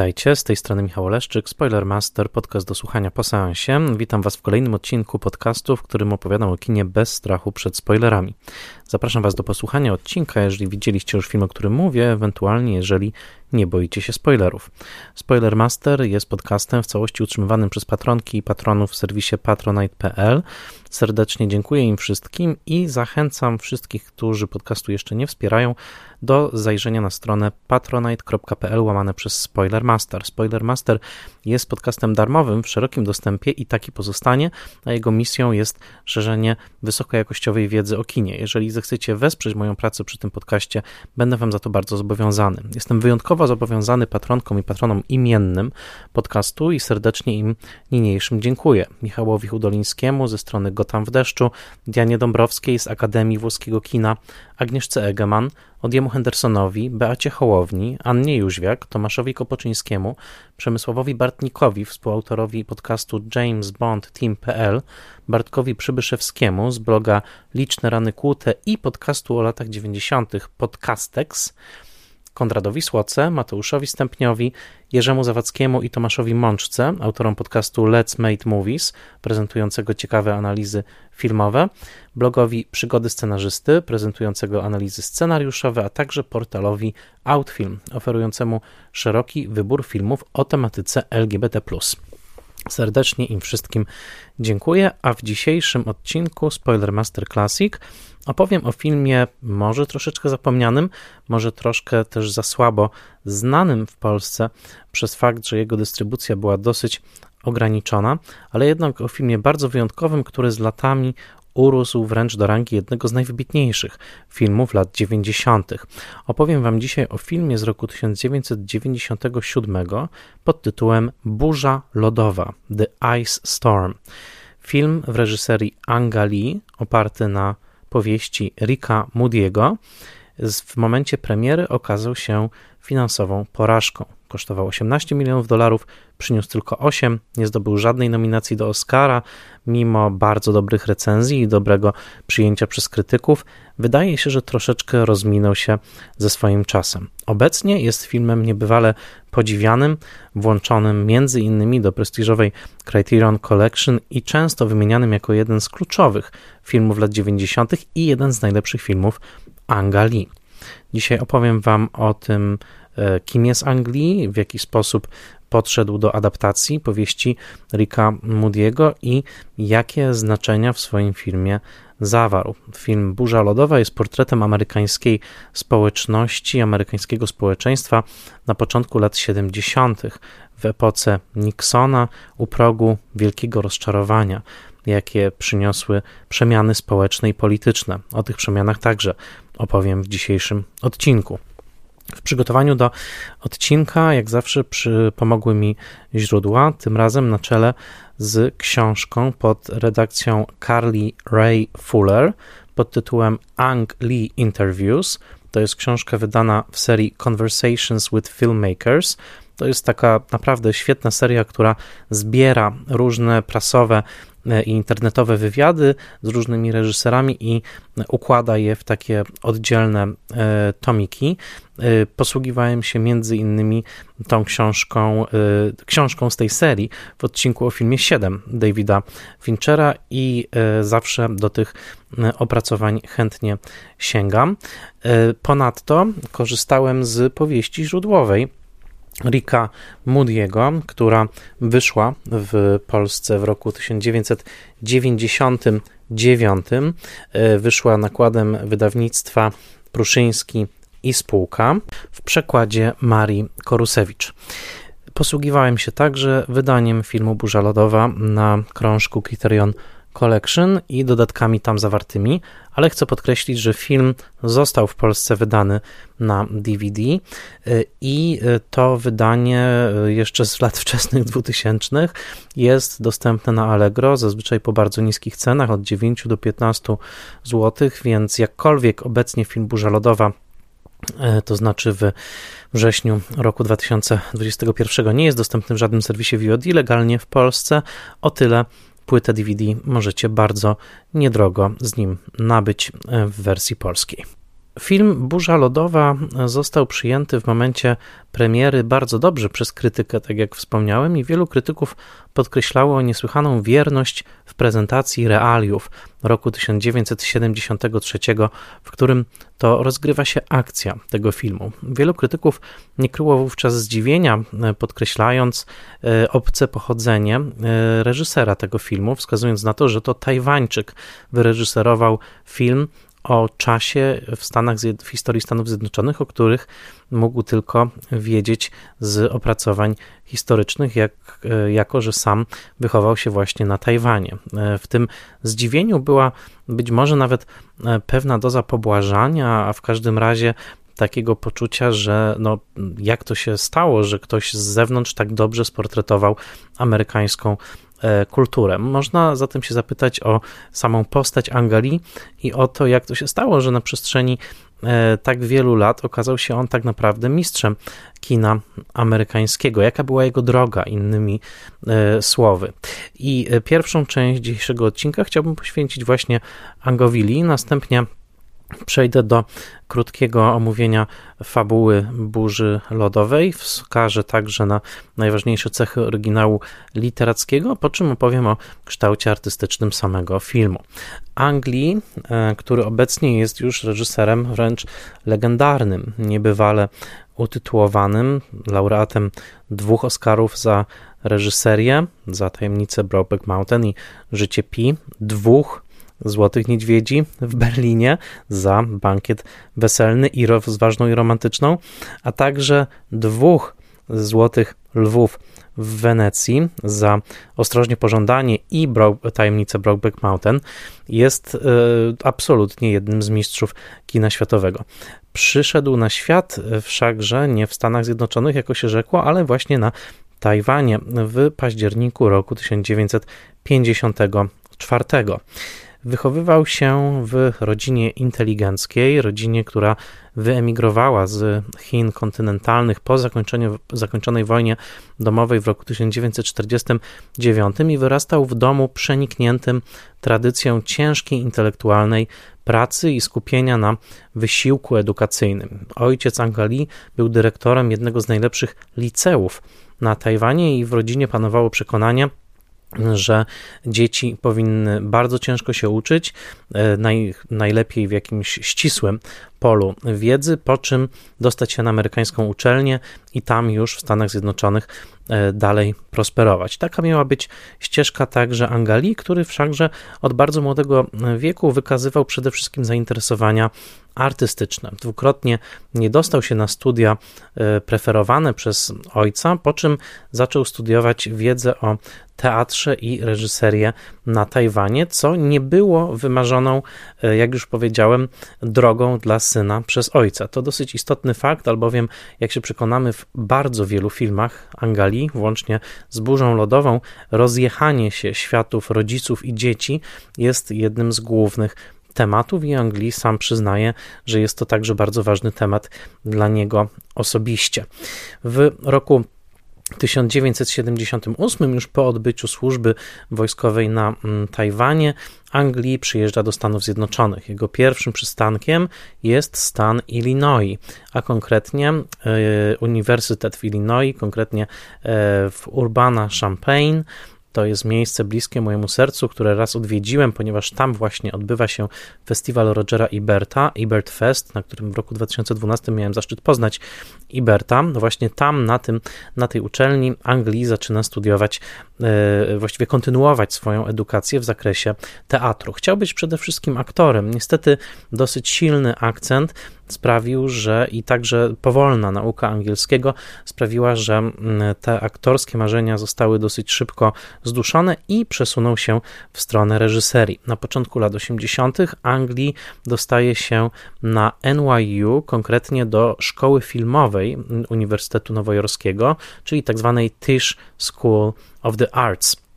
Witajcie, z tej strony Michał Leszczyk, Spoilermaster, podcast do słuchania po seansie. Witam Was w kolejnym odcinku podcastu, w którym opowiadam o kinie bez strachu przed spoilerami. Zapraszam Was do posłuchania odcinka, jeżeli widzieliście już film, o którym mówię, ewentualnie jeżeli nie boicie się spoilerów. Spoilermaster jest podcastem w całości utrzymywanym przez patronki i patronów w serwisie patronite.pl. Serdecznie dziękuję im wszystkim i zachęcam wszystkich, którzy podcastu jeszcze nie wspierają, do zajrzenia na stronę patronite.pl łamane przez Spoilermaster. Spoilermaster jest podcastem darmowym w szerokim dostępie i taki pozostanie, a jego misją jest szerzenie wysokojakościowej wiedzy o kinie. Jeżeli zechcecie wesprzeć moją pracę przy tym podcaście, będę Wam za to bardzo zobowiązany. Jestem wyjątkowo zobowiązany patronkom i patronom imiennym podcastu i serdecznie im niniejszym dziękuję. Michałowi Hudolińskiemu ze strony Gotam w deszczu, Dianie Dąbrowskiej z Akademii Włoskiego Kina, Agnieszce Egeman, Odjemu Hendersonowi, Beacie Hołowni, Annie Jóźwiak, Tomaszowi Kopoczyńskiemu, Przemysławowi Bartnikowi, współautorowi podcastu James Bond Team.pl, Bartkowi Przybyszewskiemu z bloga Liczne Rany Kłute i podcastu o latach 90. Podcastex, Konradowi Słoce, Mateuszowi Stępniowi, Jerzemu Zawadzkiemu i Tomaszowi Mączce, autorom podcastu Let's Made Movies, prezentującego ciekawe analizy filmowe, blogowi Przygody Scenarzysty, prezentującego analizy scenariuszowe, a także portalowi Outfilm, oferującemu szeroki wybór filmów o tematyce LGBT. Serdecznie im wszystkim dziękuję, a w dzisiejszym odcinku Spoilermaster Classic opowiem o filmie może troszeczkę zapomnianym, może troszkę też za słabo znanym w Polsce przez fakt, że jego dystrybucja była dosyć ograniczona, ale jednak o filmie bardzo wyjątkowym, który z latami urósł wręcz do rangi jednego z najwybitniejszych filmów lat 90. Opowiem Wam dzisiaj o filmie z roku 1997 pod tytułem Burza Lodowa The Ice Storm. Film w reżyserii Anga Lee, oparty na powieści Ricka Moody'ego, w momencie premiery okazał się finansową porażką. Kosztował 18 milionów dolarów, przyniósł tylko 8, nie zdobył żadnej nominacji do Oscara, mimo bardzo dobrych recenzji i dobrego przyjęcia przez krytyków. Wydaje się, że troszeczkę rozminął się ze swoim czasem. Obecnie jest filmem niebywale podziwianym, włączonym między innymi do prestiżowej Criterion Collection i często wymienianym jako jeden z kluczowych filmów lat 90. i jeden z najlepszych filmów Angali. Dzisiaj opowiem Wam o tym, kim jest Anglii, w jaki sposób podszedł do adaptacji powieści Ricka Moody'ego i jakie znaczenia w swoim filmie zawarł. Film Burza Lodowa jest portretem amerykańskiej społeczności, amerykańskiego społeczeństwa na początku lat 70., w epoce Nixona, u progu wielkiego rozczarowania, jakie przyniosły przemiany społeczne i polityczne. O tych przemianach także opowiem w dzisiejszym odcinku. W przygotowaniu do odcinka, jak zawsze, przy, pomogły mi źródła, tym razem na czele z książką pod redakcją Carly Ray Fuller pod tytułem Ang Lee Interviews. To jest książka wydana w serii Conversations with Filmmakers. To jest taka naprawdę świetna seria, która zbiera różne prasowe i internetowe wywiady z różnymi reżyserami i układa je w takie oddzielne e, tomiki. E, posługiwałem się między innymi tą książką, książką z tej serii w odcinku o filmie 7 Davida Finchera i zawsze do tych opracowań chętnie sięgam. Ponadto korzystałem z powieści źródłowej Rika Moody'ego, która wyszła w Polsce w roku 1999. E, wyszła nakładem wydawnictwa Pruszyński i spółka w przekładzie Marii Korusewicz. Posługiwałem się także wydaniem filmu Burza Lodowa na krążku Criterion Collection i dodatkami tam zawartymi, ale chcę podkreślić, że film został w Polsce wydany na DVD y, i y, to wydanie y, jeszcze z lat wczesnych 2000 jest dostępne na Allegro, zazwyczaj po bardzo niskich cenach, od 9 do 15 zł, więc jakkolwiek obecnie film Burza Lodowa to znaczy w wrześniu roku 2021 nie jest dostępny w żadnym serwisie VOD legalnie w Polsce, o tyle płytę DVD możecie bardzo niedrogo z nim nabyć e, w wersji polskiej. Film Burza Lodowa został przyjęty w momencie premiery bardzo dobrze przez krytykę, tak jak wspomniałem, i wielu krytyków podkreślało niesłychaną wierność w prezentacji realiów roku 1973, w którym to rozgrywa się akcja tego filmu. Wielu krytyków nie kryło wówczas zdziwienia, podkreślając e, obce pochodzenie e, reżysera tego filmu, wskazując na to, że to Tajwańczyk wyreżyserował film o czasie w Stanach, w historii Stanów Zjednoczonych, o których mógł tylko wiedzieć z opracowań historycznych, jak, e, jako że sam wychował się właśnie na Tajwanie. E, w tym zdziwieniu była być może nawet e, pewna doza pobłażania, a w każdym razie takiego poczucia, że no, jak to się stało, że ktoś z zewnątrz tak dobrze sportretował amerykańską kulturę. Można zatem się zapytać o samą postać Angali i o to, jak to się stało, że na przestrzeni e, tak wielu lat okazał się on tak naprawdę mistrzem kina amerykańskiego. Jaka była jego droga, innymi e, słowy. I pierwszą część dzisiejszego odcinka chciałbym poświęcić właśnie Angowili, następnie Przejdę do krótkiego omówienia fabuły burzy lodowej. Wskażę także na najważniejsze cechy oryginału literackiego, po czym opowiem o kształcie artystycznym samego filmu. Anglii, e, który obecnie jest już reżyserem wręcz legendarnym, niebywale utytułowanym, laureatem dwóch Oscarów za reżyserię, za tajemnicę Brokeback Mountain i Życie Pi, dwóch Złotych Niedźwiedzi w Berlinie za bankiet weselny i ważną i romantyczną, a także dwóch Złotych Lwów w Wenecji za Ostrożnie Pożądanie i Bro Tajemnicę Brokeback Mountain jest y, absolutnie jednym z mistrzów kina światowego. Przyszedł na świat wszakże nie w Stanach Zjednoczonych, jako się rzekło, ale właśnie na Tajwanie w październiku roku 1954. Wychowywał się w rodzinie inteligenckiej, rodzinie, która wyemigrowała z Chin kontynentalnych po zakończeniu, zakończonej wojnie domowej w roku 1949 i wyrastał w domu przenikniętym tradycją ciężkiej intelektualnej pracy i skupienia na wysiłku edukacyjnym. Ojciec Angali był dyrektorem jednego z najlepszych liceów na Tajwanie i w rodzinie panowało przekonanie, że dzieci powinny bardzo ciężko się uczyć, e, naj, najlepiej w jakimś ścisłym polu wiedzy, po czym dostać się na amerykańską uczelnię i tam już w Stanach Zjednoczonych dalej prosperować. Taka miała być ścieżka także Angali, który wszakże od bardzo młodego wieku wykazywał przede wszystkim zainteresowania artystyczne. Dwukrotnie nie dostał się na studia e, preferowane przez ojca, po czym zaczął studiować wiedzę o teatrze i reżyserię na Tajwanie, co nie było wymarzoną, e, jak już powiedziałem, drogą dla syna przez ojca. To dosyć istotny fakt, albowiem, jak się przekonamy, w bardzo wielu filmach Angali, włącznie z Burzą Lodową, rozjechanie się światów rodziców i dzieci jest jednym z głównych tematów i Anglii sam przyznaje, że jest to także bardzo ważny temat dla niego osobiście. W roku 1978, już po odbyciu służby wojskowej na mm, Tajwanie, Anglii przyjeżdża do Stanów Zjednoczonych. Jego pierwszym przystankiem jest stan Illinois, a konkretnie e, Uniwersytet w Illinois, konkretnie e, w Urbana-Champaign, to jest miejsce bliskie mojemu sercu, które raz odwiedziłem, ponieważ tam właśnie odbywa się festiwal Rogera Iberta, Ibert Fest, na którym w roku 2012 miałem zaszczyt poznać Iberta. No właśnie tam, na, tym, na tej uczelni Anglii zaczyna studiować, e, właściwie kontynuować swoją edukację w zakresie teatru. Chciał być przede wszystkim aktorem. Niestety dosyć silny akcent sprawił, że i także powolna nauka angielskiego sprawiła, że mm, te aktorskie marzenia zostały dosyć szybko zduszone i przesunął się w stronę reżyserii. Na początku lat 80. Anglii dostaje się na NYU, konkretnie do szkoły filmowej Uniwersytetu Nowojorskiego, czyli tak zwanej Tisch School of the Arts.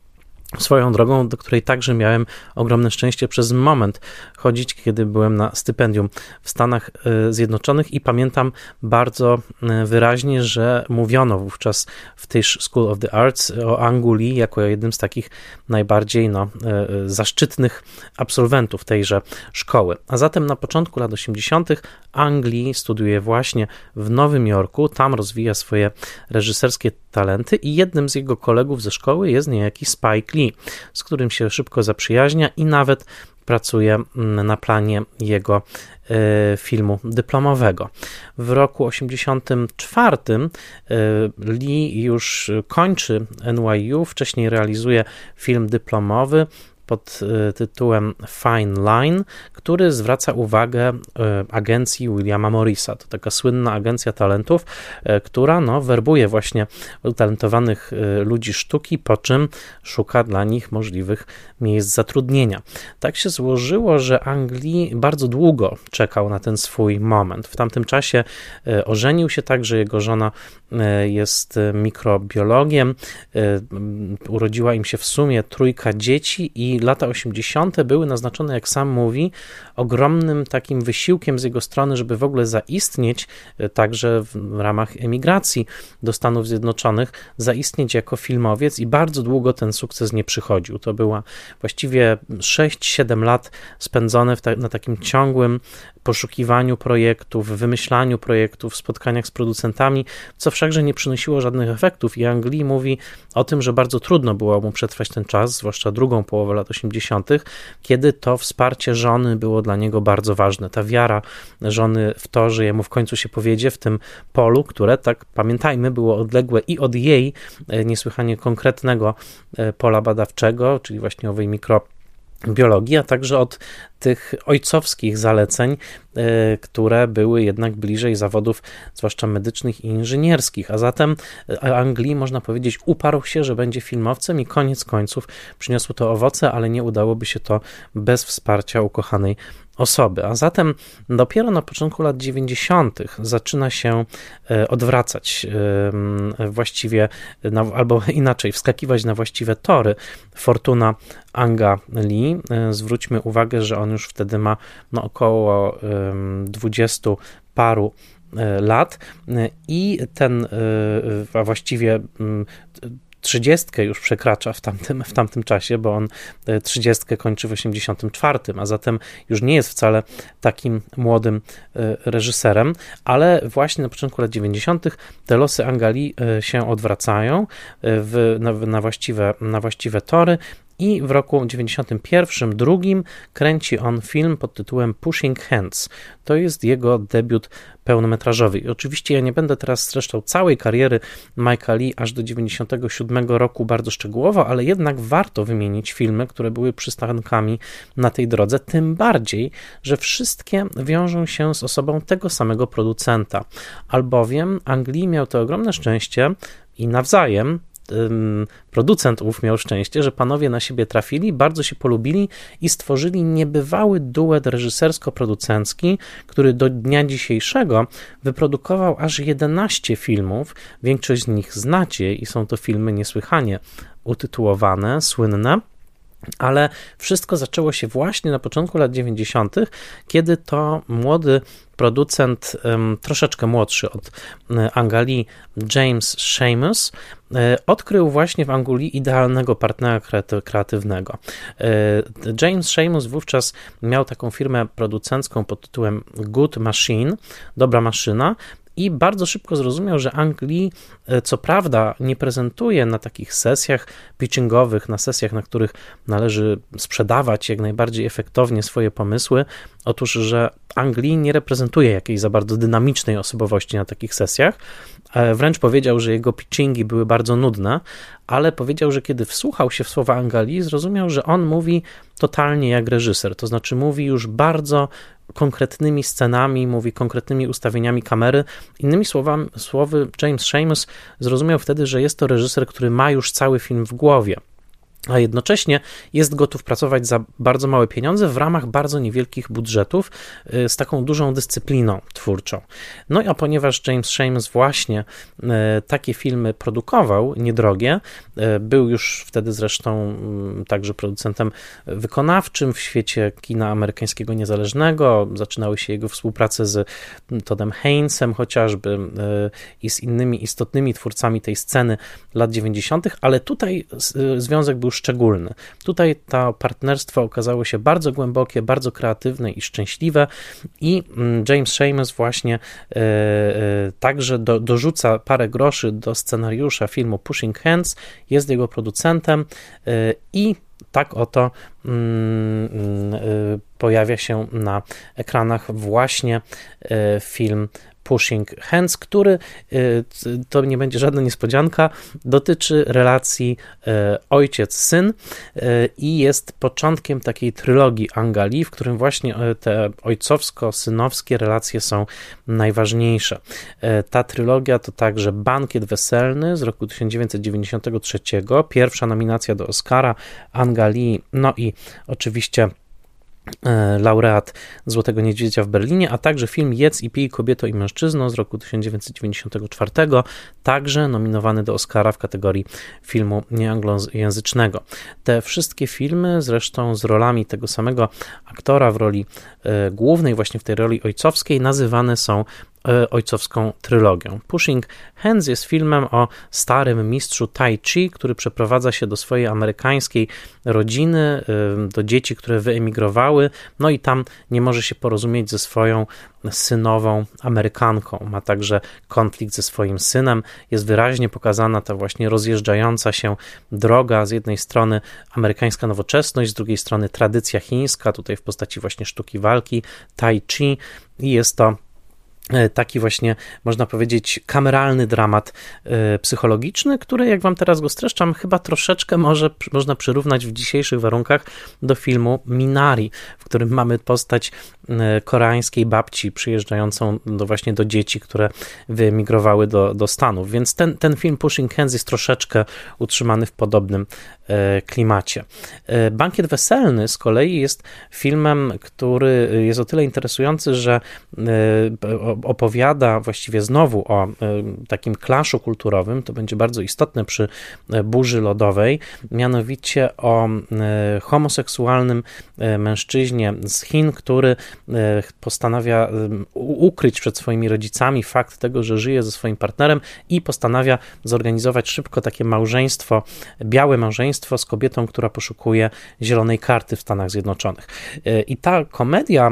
Swoją drogą, do której także miałem ogromne szczęście przez moment chodzić, kiedy byłem na stypendium w Stanach e, Zjednoczonych i pamiętam bardzo e, wyraźnie, że mówiono wówczas w Tisch School of the Arts o Anguli jako jednym z takich najbardziej no, e, zaszczytnych absolwentów tejże szkoły. A zatem na początku lat 80. Anglii studiuje właśnie w Nowym Jorku, tam rozwija swoje reżyserskie talenty i jednym z jego kolegów ze szkoły jest niejaki Spike Lee, z którym się szybko zaprzyjaźnia i nawet pracuje mm, na planie jego e, filmu dyplomowego. W roku 1984 e, Lee już kończy NYU, wcześniej realizuje film dyplomowy pod e, tytułem Fine Line, który zwraca uwagę e, agencji Williama Morrisa. To taka słynna agencja talentów, e, która no, werbuje właśnie utalentowanych ludzi sztuki, po czym szuka dla nich możliwych miejsc zatrudnienia. Tak się złożyło, że Anglii bardzo długo czekał na ten swój moment. W tamtym czasie ożenił się także, jego żona jest mikrobiologiem, urodziła im się w sumie trójka dzieci i lata 80. były naznaczone, jak sam mówi, ogromnym takim wysiłkiem z jego strony, żeby w ogóle zaistnieć, e, także w ramach emigracji do Stanów Zjednoczonych, zaistnieć jako filmowiec i bardzo długo ten sukces nie przychodził. To była właściwie 6-7 lat spędzone ta na takim ciągłym poszukiwaniu projektów, wymyślaniu projektów, spotkaniach z producentami, co wszakże nie przynosiło żadnych efektów. I Anglii mówi o tym, że bardzo trudno było mu przetrwać ten czas, zwłaszcza drugą połowę lat 80., kiedy to wsparcie żony było dla niego bardzo ważne. Ta wiara żony w to, że jemu w końcu się powiedzie w tym polu, które, tak pamiętajmy, było odległe i od jej e, niesłychanie konkretnego e, pola badawczego, czyli właśnie owej mikro biologii, a także od tych ojcowskich zaleceń, e, które były jednak bliżej zawodów, zwłaszcza medycznych i inżynierskich. A zatem e, Anglii, można powiedzieć, uparł się, że będzie filmowcem i koniec końców przyniosło to owoce, ale nie udałoby się to bez wsparcia ukochanej osoby. A zatem dopiero na początku lat 90. zaczyna się e, odwracać właściwie, albo inaczej, wskakiwać na właściwe tory Fortuna Anga Lee. Zwróćmy uwagę, że on już wtedy ma no, około 20 paru e, lat e, i ten, e, a właściwie trzydziestkę już przekracza w tamtym, w tamtym czasie, bo on trzydziestkę kończy w 84, a zatem już nie jest wcale takim młodym reżyserem, ale właśnie na początku lat 90. te losy Angali się odwracają w, na, na, właściwe, na właściwe tory i w roku 91 drugim kręci on film pod tytułem Pushing Hands. To jest jego debiut pełnometrażowy. I oczywiście ja nie będę teraz streszczał całej kariery Mike'a Lee aż do 97 roku bardzo szczegółowo, ale jednak warto wymienić filmy, które były przystankami na tej drodze, tym bardziej, że wszystkie wiążą się z osobą tego samego producenta. Albowiem Anglii miał to ogromne szczęście i nawzajem producent ów miał szczęście, że panowie na siebie trafili, bardzo się polubili i stworzyli niebywały duet reżysersko-producencki, który do dnia dzisiejszego wyprodukował aż 11 filmów. Większość z nich znacie i są to filmy niesłychanie utytułowane, słynne. Ale wszystko zaczęło się właśnie na początku lat 90., kiedy to młody producent, troszeczkę młodszy od e, Angali, James Seamus, e, odkrył właśnie w Anguli idealnego partnera kreatywnego. E, James Seamus wówczas miał taką firmę producencką pod tytułem Good Machine, dobra maszyna, i bardzo szybko zrozumiał, że Anglii e, co prawda nie prezentuje na takich sesjach pitchingowych, na sesjach, na których należy sprzedawać jak najbardziej efektownie swoje pomysły, otóż, że Anglii nie reprezentuje jakiejś za bardzo dynamicznej osobowości na takich sesjach, e, Wręcz powiedział, że jego pitchingi były bardzo nudne, ale powiedział, że kiedy wsłuchał się w słowa Angali, zrozumiał, że on mówi totalnie jak reżyser, to znaczy mówi już bardzo konkretnymi scenami, mówi konkretnymi ustawieniami kamery. Innymi słowami, słowy James Seamus zrozumiał wtedy, że jest to reżyser, który ma już cały film w głowie a jednocześnie jest gotów pracować za bardzo małe pieniądze w ramach bardzo niewielkich budżetów y, z taką dużą dyscypliną twórczą. No a ponieważ James Shames właśnie takie filmy produkował, niedrogie, był już wtedy zresztą mm, także producentem wykonawczym w świecie kina amerykańskiego niezależnego, zaczynały się jego współprace z Toddem Haynesem chociażby i z innymi istotnymi twórcami tej sceny lat 90., ale tutaj związek był szczególny. Tutaj to partnerstwo okazało się bardzo głębokie, bardzo kreatywne i szczęśliwe i mm, James Seamus właśnie e, także do, dorzuca parę groszy do scenariusza filmu Pushing Hands, jest jego producentem e, i tak oto mm, mm, pojawia się na ekranach właśnie film Pushing Hands, który, y, to nie będzie żadna niespodzianka, dotyczy relacji y, ojciec-syn y, i jest początkiem takiej trylogii Angali, w którym właśnie te ojcowsko-synowskie relacje są najważniejsze. Ta trylogia to także Bankiet Weselny z roku 1993, pierwsza nominacja do Oscara Angali, no i oczywiście laureat Złotego Niedźwiedzia w Berlinie, a także film Jedz i pij kobieto i mężczyzno z roku 1994, także nominowany do Oscara w kategorii filmu nieanglojęzycznego. Te wszystkie filmy, zresztą z rolami tego samego aktora w roli e, głównej, właśnie w tej roli ojcowskiej, nazywane są E, ojcowską trylogią. Pushing Hands jest filmem o starym mistrzu Tai Chi, który przeprowadza się do swojej amerykańskiej rodziny, e, do dzieci, które wyemigrowały, no i tam nie może się porozumieć ze swoją synową Amerykanką. Ma także konflikt ze swoim synem. Jest wyraźnie pokazana ta właśnie rozjeżdżająca się droga. Z jednej strony amerykańska nowoczesność, z drugiej strony tradycja chińska, tutaj w postaci właśnie sztuki walki, tai chi i jest to E, taki właśnie, można powiedzieć, kameralny dramat e, psychologiczny, który, jak wam teraz go streszczam, chyba troszeczkę może można przyrównać w dzisiejszych warunkach do filmu Minari, w którym mamy postać e, koreańskiej babci przyjeżdżającą do, właśnie do dzieci, które wyemigrowały do, do Stanów. Więc ten, ten film Pushing Hands jest troszeczkę utrzymany w podobnym klimacie. Bankiet Weselny z kolei jest filmem, który jest o tyle interesujący, że opowiada właściwie znowu o e, takim klaszu kulturowym, to będzie bardzo istotne przy e, burzy lodowej, mianowicie o e, homoseksualnym mężczyźnie z Chin, który postanawia ukryć przed swoimi rodzicami fakt tego, że żyje ze swoim partnerem i postanawia zorganizować szybko takie małżeństwo, białe małżeństwo z kobietą, która poszukuje zielonej karty w Stanach Zjednoczonych. I ta komedia,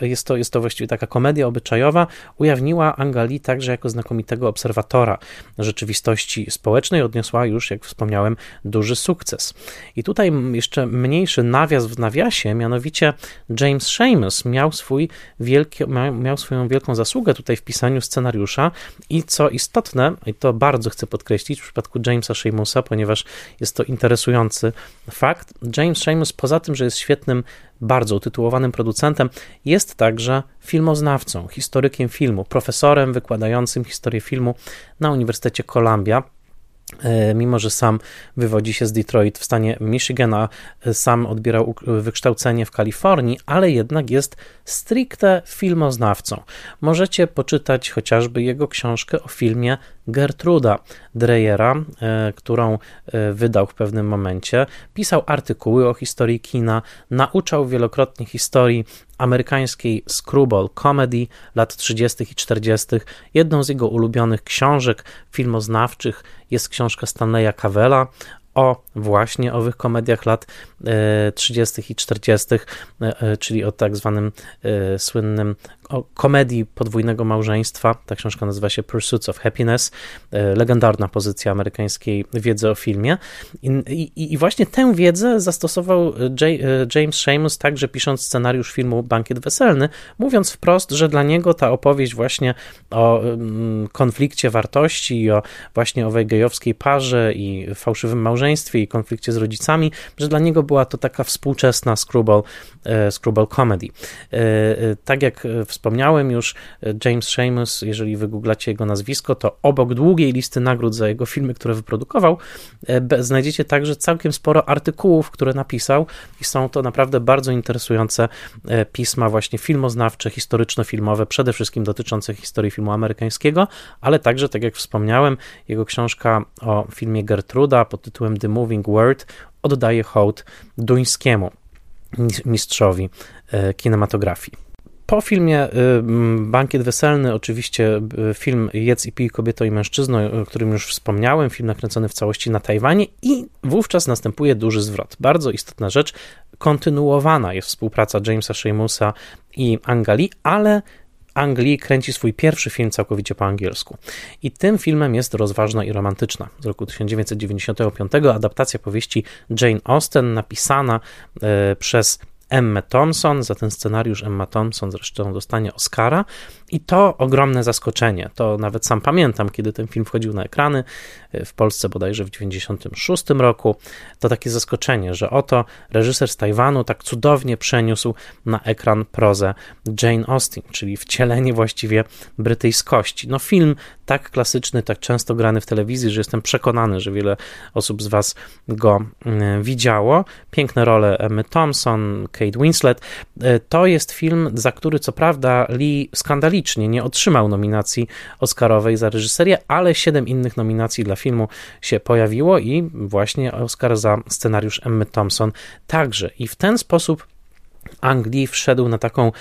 jest to, jest to właściwie taka komedia obyczajowa ujawniła Angali także jako znakomitego obserwatora rzeczywistości społecznej, odniosła już, jak wspomniałem, duży sukces. I tutaj jeszcze mniejszy nawias w nawiasie, mianowicie James Seamus miał, swój wielki, miał swoją wielką zasługę tutaj w pisaniu scenariusza i co istotne, i to bardzo chcę podkreślić w przypadku Jamesa Seamusa, ponieważ jest to interesujący fakt, James Seamus poza tym, że jest świetnym bardzo utytułowanym producentem, jest także filmoznawcą, historykiem filmu, profesorem wykładającym historię filmu na Uniwersytecie Columbia. E, mimo, że sam wywodzi się z Detroit w stanie Michigana, e, sam odbierał wykształcenie w Kalifornii, ale jednak jest stricte filmoznawcą. Możecie poczytać chociażby jego książkę o filmie Gertruda Dreyera, e, którą wydał w pewnym momencie. Pisał artykuły o historii kina, nauczał wielokrotnie historii amerykańskiej screwball comedy lat 30. i 40. Jedną z jego ulubionych książek filmoznawczych jest książka Stanleya Cavella o właśnie owych komediach lat 30. i 40., e, e, czyli o tak zwanym e, słynnym o komedii podwójnego małżeństwa. Ta książka nazywa się Pursuits of Happiness, legendarna pozycja amerykańskiej wiedzy o filmie. I, i, i właśnie tę wiedzę zastosował J, James Seamus także pisząc scenariusz filmu Bankiet Weselny, mówiąc wprost, że dla niego ta opowieść właśnie o mm, konflikcie wartości i o właśnie owej gejowskiej parze i fałszywym małżeństwie i konflikcie z rodzicami, że dla niego była to taka współczesna screwball, e, screwball comedy. E, e, tak jak wspomniałem już, James Seamus, jeżeli wygooglacie jego nazwisko, to obok długiej listy nagród za jego filmy, które wyprodukował, znajdziecie także całkiem sporo artykułów, które napisał i są to naprawdę bardzo interesujące pisma właśnie filmoznawcze, historyczno-filmowe, przede wszystkim dotyczące historii filmu amerykańskiego, ale także, tak jak wspomniałem, jego książka o filmie Gertruda pod tytułem The Moving Word oddaje hołd duńskiemu mistrzowi e, kinematografii. Po filmie y, Bankiet Weselny, oczywiście y, film Jedz i pij kobieto i mężczyzno, o którym już wspomniałem, film nakręcony w całości na Tajwanie i wówczas następuje duży zwrot. Bardzo istotna rzecz, kontynuowana jest współpraca Jamesa Sheamusa i Angali, ale Anglii kręci swój pierwszy film całkowicie po angielsku. I tym filmem jest Rozważna i romantyczna z roku 1995, adaptacja powieści Jane Austen, napisana przez Emma Thompson. Za ten scenariusz Emma Thompson zresztą dostanie Oscara. I to ogromne zaskoczenie. To nawet sam pamiętam, kiedy ten film wchodził na ekrany e, w Polsce bodajże w 96 roku. To takie zaskoczenie, że oto reżyser z Tajwanu tak cudownie przeniósł na ekran prozę Jane Austen, czyli wcielenie właściwie brytyjskości. No film tak klasyczny, tak często grany w telewizji, że jestem przekonany, że wiele osób z Was go mm, widziało. Piękne role Emmy Thompson, Kate Winslet. E, to jest film, za który co prawda Lee skandalicznie nie otrzymał nominacji Oscarowej za reżyserię, ale siedem innych nominacji dla filmu się pojawiło i właśnie Oscar za scenariusz Emmy Thompson także. I w ten sposób Anglii wszedł na taką e,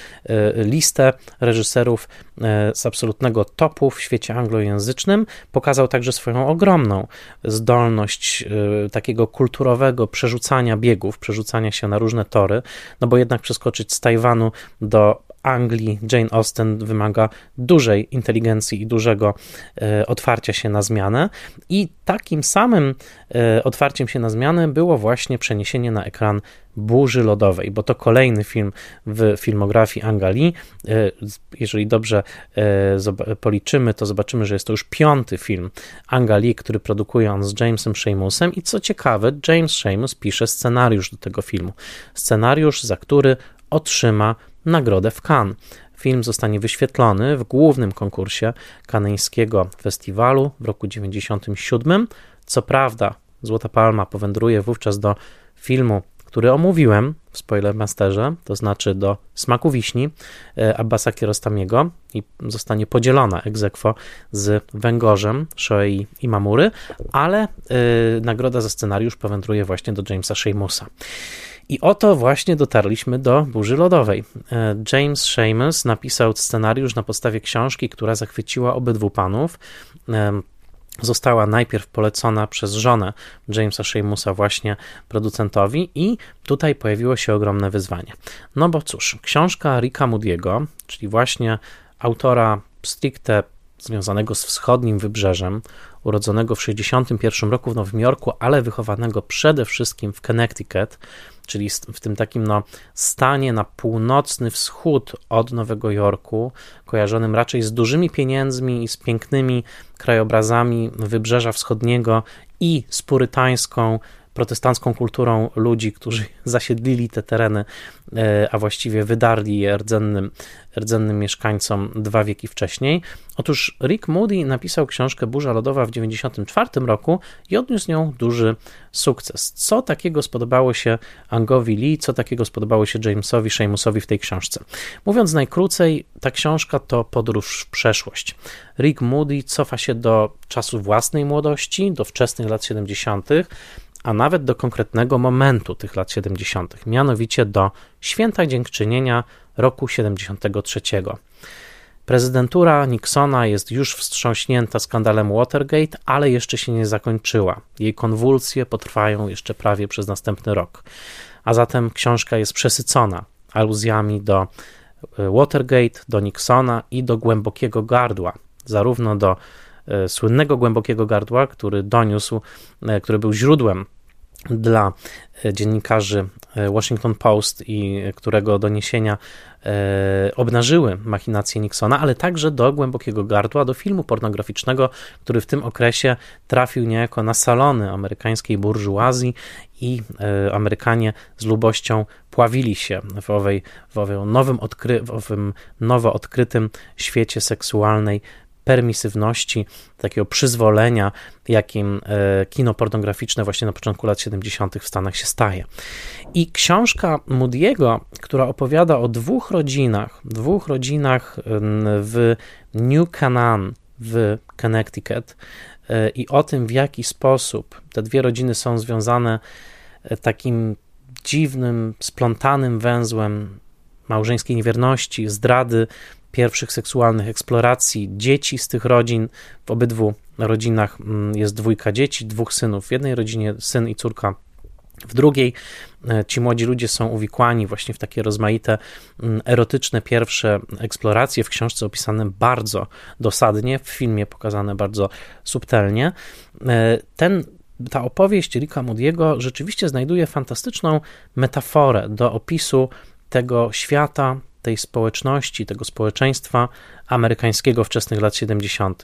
listę reżyserów e, z absolutnego topu w świecie anglojęzycznym. Pokazał także swoją ogromną zdolność e, takiego kulturowego przerzucania biegów, przerzucania się na różne tory, no bo jednak przeskoczyć z Tajwanu do Anglii Jane Austen wymaga dużej inteligencji i dużego otwarcia się na zmianę. I takim samym e, otwarciem się na zmianę było właśnie przeniesienie na ekran Burzy Lodowej, bo to kolejny film w filmografii Angali. E, jeżeli dobrze policzymy, to zobaczymy, że jest to już piąty film Angali, który produkuje on z Jamesem Sheamusem. I co ciekawe, James Sheamus pisze scenariusz do tego filmu. Scenariusz, za który otrzyma nagrodę w Cannes. Film zostanie wyświetlony w głównym konkursie kanańskiego festiwalu w roku 1997. Co prawda, Złota Palma powędruje wówczas do filmu, który omówiłem w Spoilermasterze, to znaczy do Smaku Wiśni e, Abbasa Kierostamiego i zostanie podzielona aequo z Węgorzem, i Mamury, ale yy, nagroda za scenariusz powędruje właśnie do Jamesa Sheamusa. I oto właśnie dotarliśmy do burzy lodowej. E, James Seamus napisał scenariusz na podstawie książki, która zachwyciła obydwu panów. E, została najpierw polecona przez żonę Jamesa Seamusa właśnie producentowi i tutaj pojawiło się ogromne wyzwanie. No bo cóż, książka Ricka Moody'ego, czyli właśnie autora stricte związanego z wschodnim wybrzeżem, urodzonego w 1961 roku w Nowym Jorku, ale wychowanego przede wszystkim w Connecticut, czyli w tym takim no, stanie na północny wschód od Nowego Jorku, kojarzonym raczej z dużymi pieniędzmi i z pięknymi krajobrazami Wybrzeża Wschodniego i z purytańską protestancką kulturą ludzi, którzy zasiedlili te tereny, e, a właściwie wydarli je rdzennym, rdzennym mieszkańcom dwa wieki wcześniej. Otóż Rick Moody napisał książkę Burza Lodowa w 1994 roku i odniósł nią duży sukces. Co takiego spodobało się Angowi Lee, co takiego spodobało się Jamesowi Seamusowi w tej książce? Mówiąc najkrócej, ta książka to podróż w przeszłość. Rick Moody cofa się do czasu własnej młodości, do wczesnych lat 70., a nawet do konkretnego momentu tych lat 70., mianowicie do święta dziękczynienia roku 73. Prezydentura Nixona jest już wstrząśnięta skandalem Watergate, ale jeszcze się nie zakończyła. Jej konwulsje potrwają jeszcze prawie przez następny rok. A zatem książka jest przesycona aluzjami do e, Watergate, do Nixona i do głębokiego gardła, zarówno do słynnego głębokiego gardła, który doniósł, e, który był źródłem dla dziennikarzy Washington Post i którego doniesienia e, obnażyły machinacje Nixona, ale także do głębokiego gardła, do filmu pornograficznego, który w tym okresie trafił niejako na salony amerykańskiej burżuazji i e, Amerykanie z lubością pławili się w, owej, w, owym nowym odkry, w owym nowo odkrytym świecie seksualnej permisywności, takiego przyzwolenia, jakim e, kino pornograficzne właśnie na początku lat 70. w Stanach się staje. I książka Moody'ego, która opowiada o dwóch rodzinach, dwóch rodzinach w New Canaan w Connecticut e, i o tym, w jaki sposób te dwie rodziny są związane e, takim dziwnym, splątanym węzłem małżeńskiej niewierności, zdrady, pierwszych seksualnych eksploracji dzieci z tych rodzin. W obydwu rodzinach mm, jest dwójka dzieci, dwóch synów. W jednej rodzinie syn i córka w drugiej e, ci młodzi ludzie są uwikłani właśnie w takie rozmaite mm, erotyczne pierwsze eksploracje, w książce opisane bardzo dosadnie, w filmie pokazane bardzo subtelnie. E, ten, ta opowieść Ricka Moody'ego rzeczywiście znajduje fantastyczną metaforę do opisu tego świata, tej społeczności, tego społeczeństwa amerykańskiego wczesnych lat 70.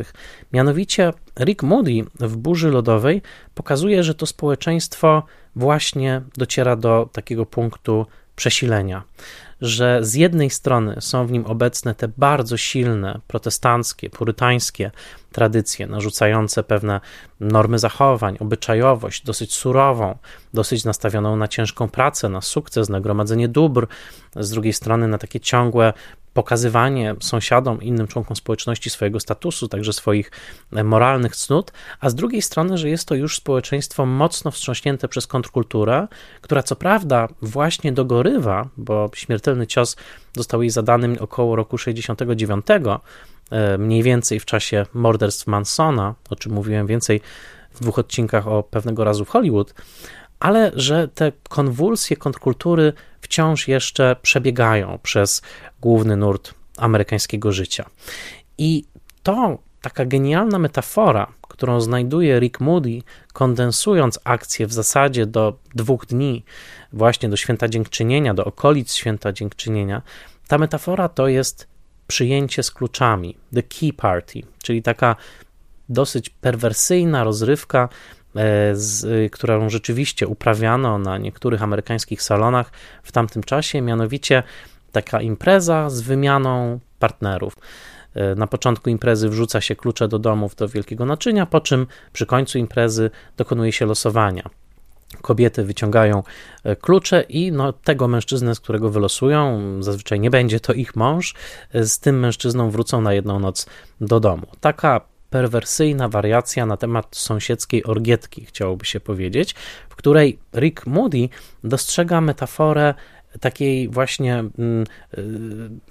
Mianowicie Rick Moody w Burzy Lodowej pokazuje, że to społeczeństwo właśnie dociera do takiego punktu przesilenia, że z jednej strony są w nim obecne te bardzo silne protestanckie, purytańskie tradycje, narzucające pewne normy zachowań, obyczajowość, dosyć surową, dosyć nastawioną na ciężką pracę, na sukces, na gromadzenie dóbr, z drugiej strony na takie ciągłe pokazywanie sąsiadom, innym członkom społeczności swojego statusu, także swoich e, moralnych cnót, a z drugiej strony, że jest to już społeczeństwo mocno wstrząśnięte przez kontrkulturę, która co prawda właśnie dogorywa, bo śmiertelny cios został jej zadany około roku 69, e, mniej więcej w czasie morderstw Mansona, o czym mówiłem więcej w dwóch odcinkach o pewnego razu w Hollywood, ale że te konwulsje kontrkultury wciąż jeszcze przebiegają przez główny nurt amerykańskiego życia. I to taka genialna metafora, którą znajduje Rick Moody, kondensując akcję w zasadzie do dwóch dni, właśnie do święta dziękczynienia, do okolic święta dziękczynienia, ta metafora to jest przyjęcie z kluczami, the key party, czyli taka dosyć perwersyjna rozrywka, z, którą rzeczywiście uprawiano na niektórych amerykańskich salonach w tamtym czasie, mianowicie taka impreza z wymianą partnerów. E, na początku imprezy wrzuca się klucze do domów do wielkiego naczynia, po czym przy końcu imprezy dokonuje się losowania. Kobiety wyciągają e, klucze i no, tego mężczyznę, z którego wylosują, zazwyczaj nie będzie to ich mąż, z tym mężczyzną wrócą na jedną noc do domu. Taka perwersyjna wariacja na temat sąsiedzkiej orgietki, chciałoby się powiedzieć, w której Rick Moody dostrzega metaforę takiej właśnie mm,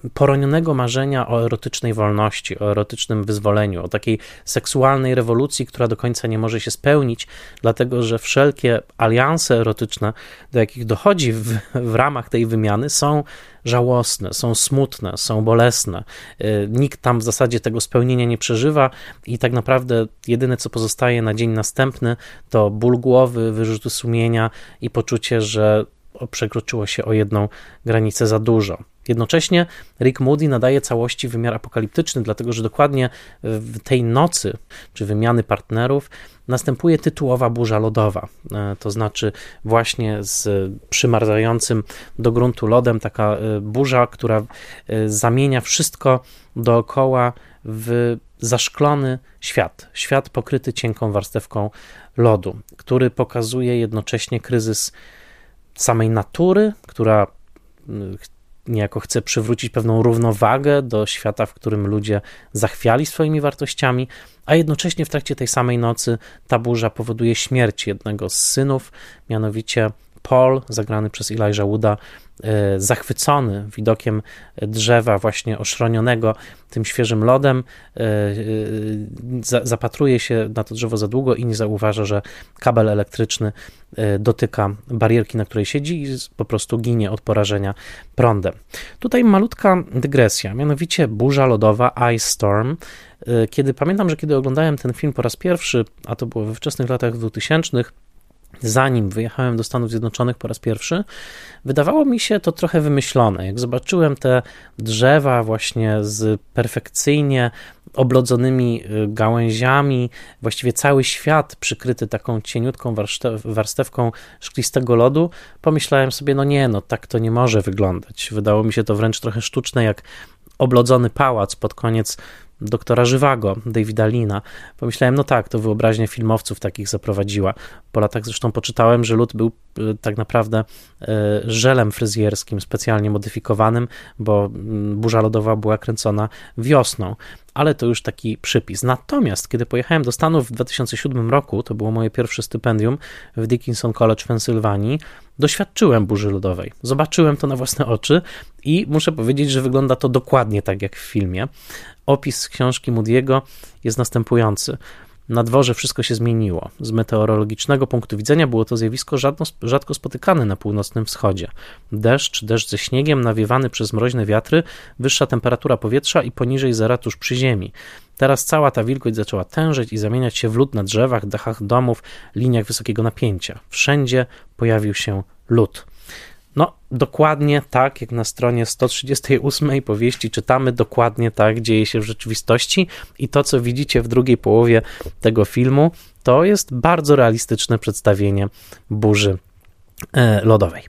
y, poronionego marzenia o erotycznej wolności, o erotycznym wyzwoleniu, o takiej seksualnej rewolucji, która do końca nie może się spełnić, dlatego że wszelkie alianse erotyczne, do jakich dochodzi w, w ramach tej wymiany, są żałosne, są smutne, są bolesne. Y, nikt tam w zasadzie tego spełnienia nie przeżywa i tak naprawdę jedyne, co pozostaje na dzień następny, to ból głowy, wyrzuty sumienia i poczucie, że przekroczyło się o jedną granicę za dużo. Jednocześnie Rick Moody nadaje całości wymiar apokaliptyczny, dlatego że dokładnie w tej nocy, czy wymiany partnerów, następuje tytułowa burza lodowa. E, to znaczy, właśnie z przymarzającym do gruntu lodem, taka e, burza, która e, zamienia wszystko dookoła w zaszklony świat. Świat pokryty cienką warstewką lodu, który pokazuje jednocześnie kryzys samej natury, która mm, niejako chce przywrócić pewną równowagę do świata, w którym ludzie zachwiali swoimi wartościami, a jednocześnie w trakcie tej samej nocy ta burza powoduje śmierć jednego z synów, mianowicie Paul, zagrany przez Elijah Wooda, e, zachwycony widokiem drzewa właśnie oszronionego tym świeżym lodem, e, e, zapatruje się na to drzewo za długo i nie zauważa, że kabel elektryczny dotyka barierki, na której siedzi i po prostu ginie od porażenia prądem. Tutaj malutka dygresja, mianowicie burza lodowa, Ice Storm. Kiedy pamiętam, że kiedy oglądałem ten film po raz pierwszy, a to było we wczesnych latach 2000, zanim wyjechałem do Stanów Zjednoczonych po raz pierwszy, wydawało mi się to trochę wymyślone. Jak zobaczyłem te drzewa właśnie z perfekcyjnie oblodzonymi y, gałęziami, właściwie cały świat przykryty taką cieniutką warstewką szklistego lodu, pomyślałem sobie, no nie, no tak to nie może wyglądać. Wydało mi się to wręcz trochę sztuczne, jak oblodzony pałac pod koniec doktora Żywago, Davida Lina. Pomyślałem, no tak, to wyobraźnia filmowców takich zaprowadziła. Po latach zresztą poczytałem, że lód był e, tak naprawdę e, żelem fryzjerskim, specjalnie modyfikowanym, bo mm, burza lodowa była kręcona wiosną. Ale to już taki przypis. Natomiast, kiedy pojechałem do Stanów w 2007 roku, to było moje pierwsze stypendium w Dickinson College w Pensylwanii, doświadczyłem burzy lodowej. Zobaczyłem to na własne oczy i muszę powiedzieć, że wygląda to dokładnie tak jak w filmie. Opis książki Moody'ego jest następujący. Na dworze wszystko się zmieniło. Z meteorologicznego punktu widzenia było to zjawisko rzadko spotykane na północnym wschodzie. Deszcz, deszcz ze śniegiem, nawiewany przez mroźne wiatry, wyższa temperatura powietrza i poniżej zera tuż przy ziemi. Teraz cała ta wilgoć zaczęła tężyć i zamieniać się w lód na drzewach, dachach domów, liniach wysokiego napięcia. Wszędzie pojawił się lód. No, dokładnie tak, jak na stronie 138 powieści czytamy, dokładnie tak dzieje się w rzeczywistości i to, co widzicie w drugiej połowie tego filmu, to jest bardzo realistyczne przedstawienie burzy e, lodowej.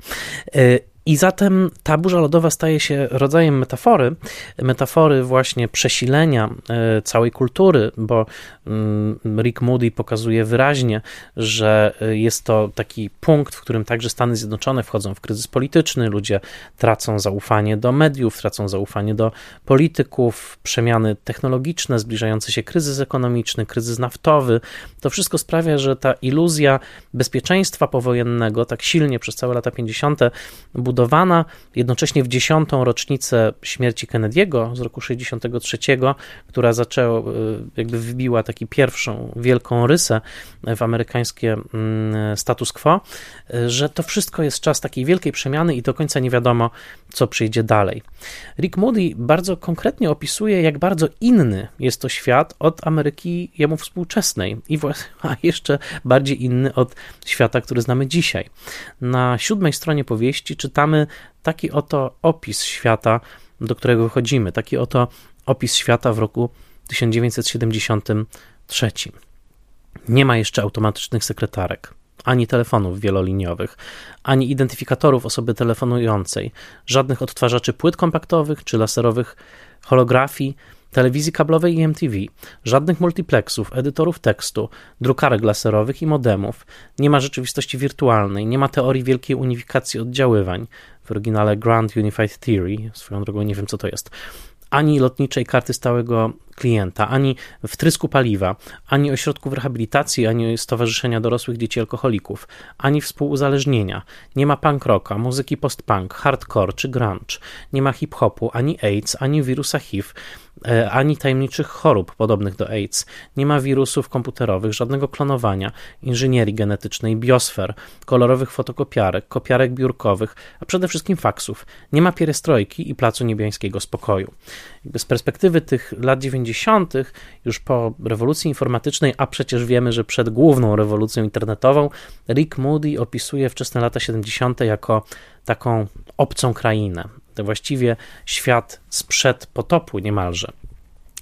E, i zatem ta burza lodowa staje się rodzajem metafory, metafory właśnie przesilenia e, całej kultury, bo mm, Rick Moody pokazuje wyraźnie, że jest to taki punkt, w którym także Stany Zjednoczone wchodzą w kryzys polityczny, ludzie tracą zaufanie do mediów, tracą zaufanie do polityków, przemiany technologiczne, zbliżający się kryzys ekonomiczny, kryzys naftowy. To wszystko sprawia, że ta iluzja bezpieczeństwa powojennego tak silnie przez całe lata 50. buduje budowana jednocześnie w dziesiątą rocznicę śmierci Kennedy'ego z roku 63, która zaczęła, e, jakby wybiła taki pierwszą wielką rysę w amerykańskie mm, status quo, e, że to wszystko jest czas takiej wielkiej przemiany i do końca nie wiadomo, co przyjdzie dalej. Rick Moody bardzo konkretnie opisuje, jak bardzo inny jest to świat od Ameryki jemu współczesnej i a jeszcze bardziej inny od świata, który znamy dzisiaj. Na siódmej stronie powieści czytamy, mamy taki oto opis świata, do którego wychodzimy, taki oto opis świata w roku 1973. Nie ma jeszcze automatycznych sekretarek, ani telefonów wieloliniowych, ani identyfikatorów osoby telefonującej, żadnych odtwarzaczy płyt kompaktowych czy laserowych holografii, telewizji kablowej i MTV, żadnych multiplexów, edytorów tekstu, drukarek laserowych i modemów, nie ma rzeczywistości wirtualnej, nie ma teorii wielkiej unifikacji oddziaływań, w oryginale Grand Unified Theory, swoją drogą nie wiem co to jest, ani lotniczej karty stałego klienta, ani wtrysku paliwa, ani ośrodków rehabilitacji, ani Stowarzyszenia Dorosłych Dzieci Alkoholików, ani współuzależnienia. Nie ma punk rocka, muzyki post-punk, hardcore czy grunge. Nie ma hip-hopu, ani AIDS, ani wirusa HIV, ani tajemniczych chorób podobnych do AIDS. Nie ma wirusów komputerowych, żadnego klonowania, inżynierii genetycznej, biosfer, kolorowych fotokopiarek, kopiarek biurkowych, a przede wszystkim faksów. Nie ma pierestrojki i placu niebiańskiego spokoju. Z perspektywy tych lat 90 90., już po rewolucji informatycznej, a przecież wiemy, że przed główną rewolucją internetową, Rick Moody opisuje wczesne lata 70. jako taką obcą krainę. Właściwie świat sprzed potopu niemalże.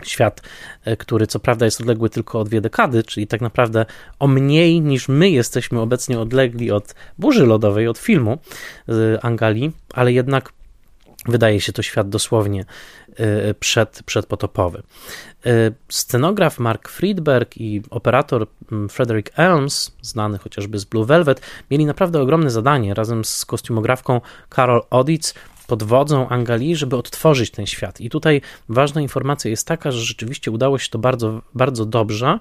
Świat, e, który co prawda jest odległy tylko o dwie dekady, czyli tak naprawdę o mniej niż my jesteśmy obecnie odlegli od burzy lodowej, od filmu z Angali, ale jednak wydaje się to świat dosłownie Y, przed, przedpotopowy. Scenograf Mark Friedberg i operator mm, Frederick Elms, znany chociażby z Blue Velvet, mieli naprawdę ogromne zadanie razem z kostiumografką Carol Oditz pod wodzą Angali, żeby odtworzyć ten świat. I tutaj ważna informacja jest taka, że rzeczywiście udało się to bardzo, bardzo dobrze.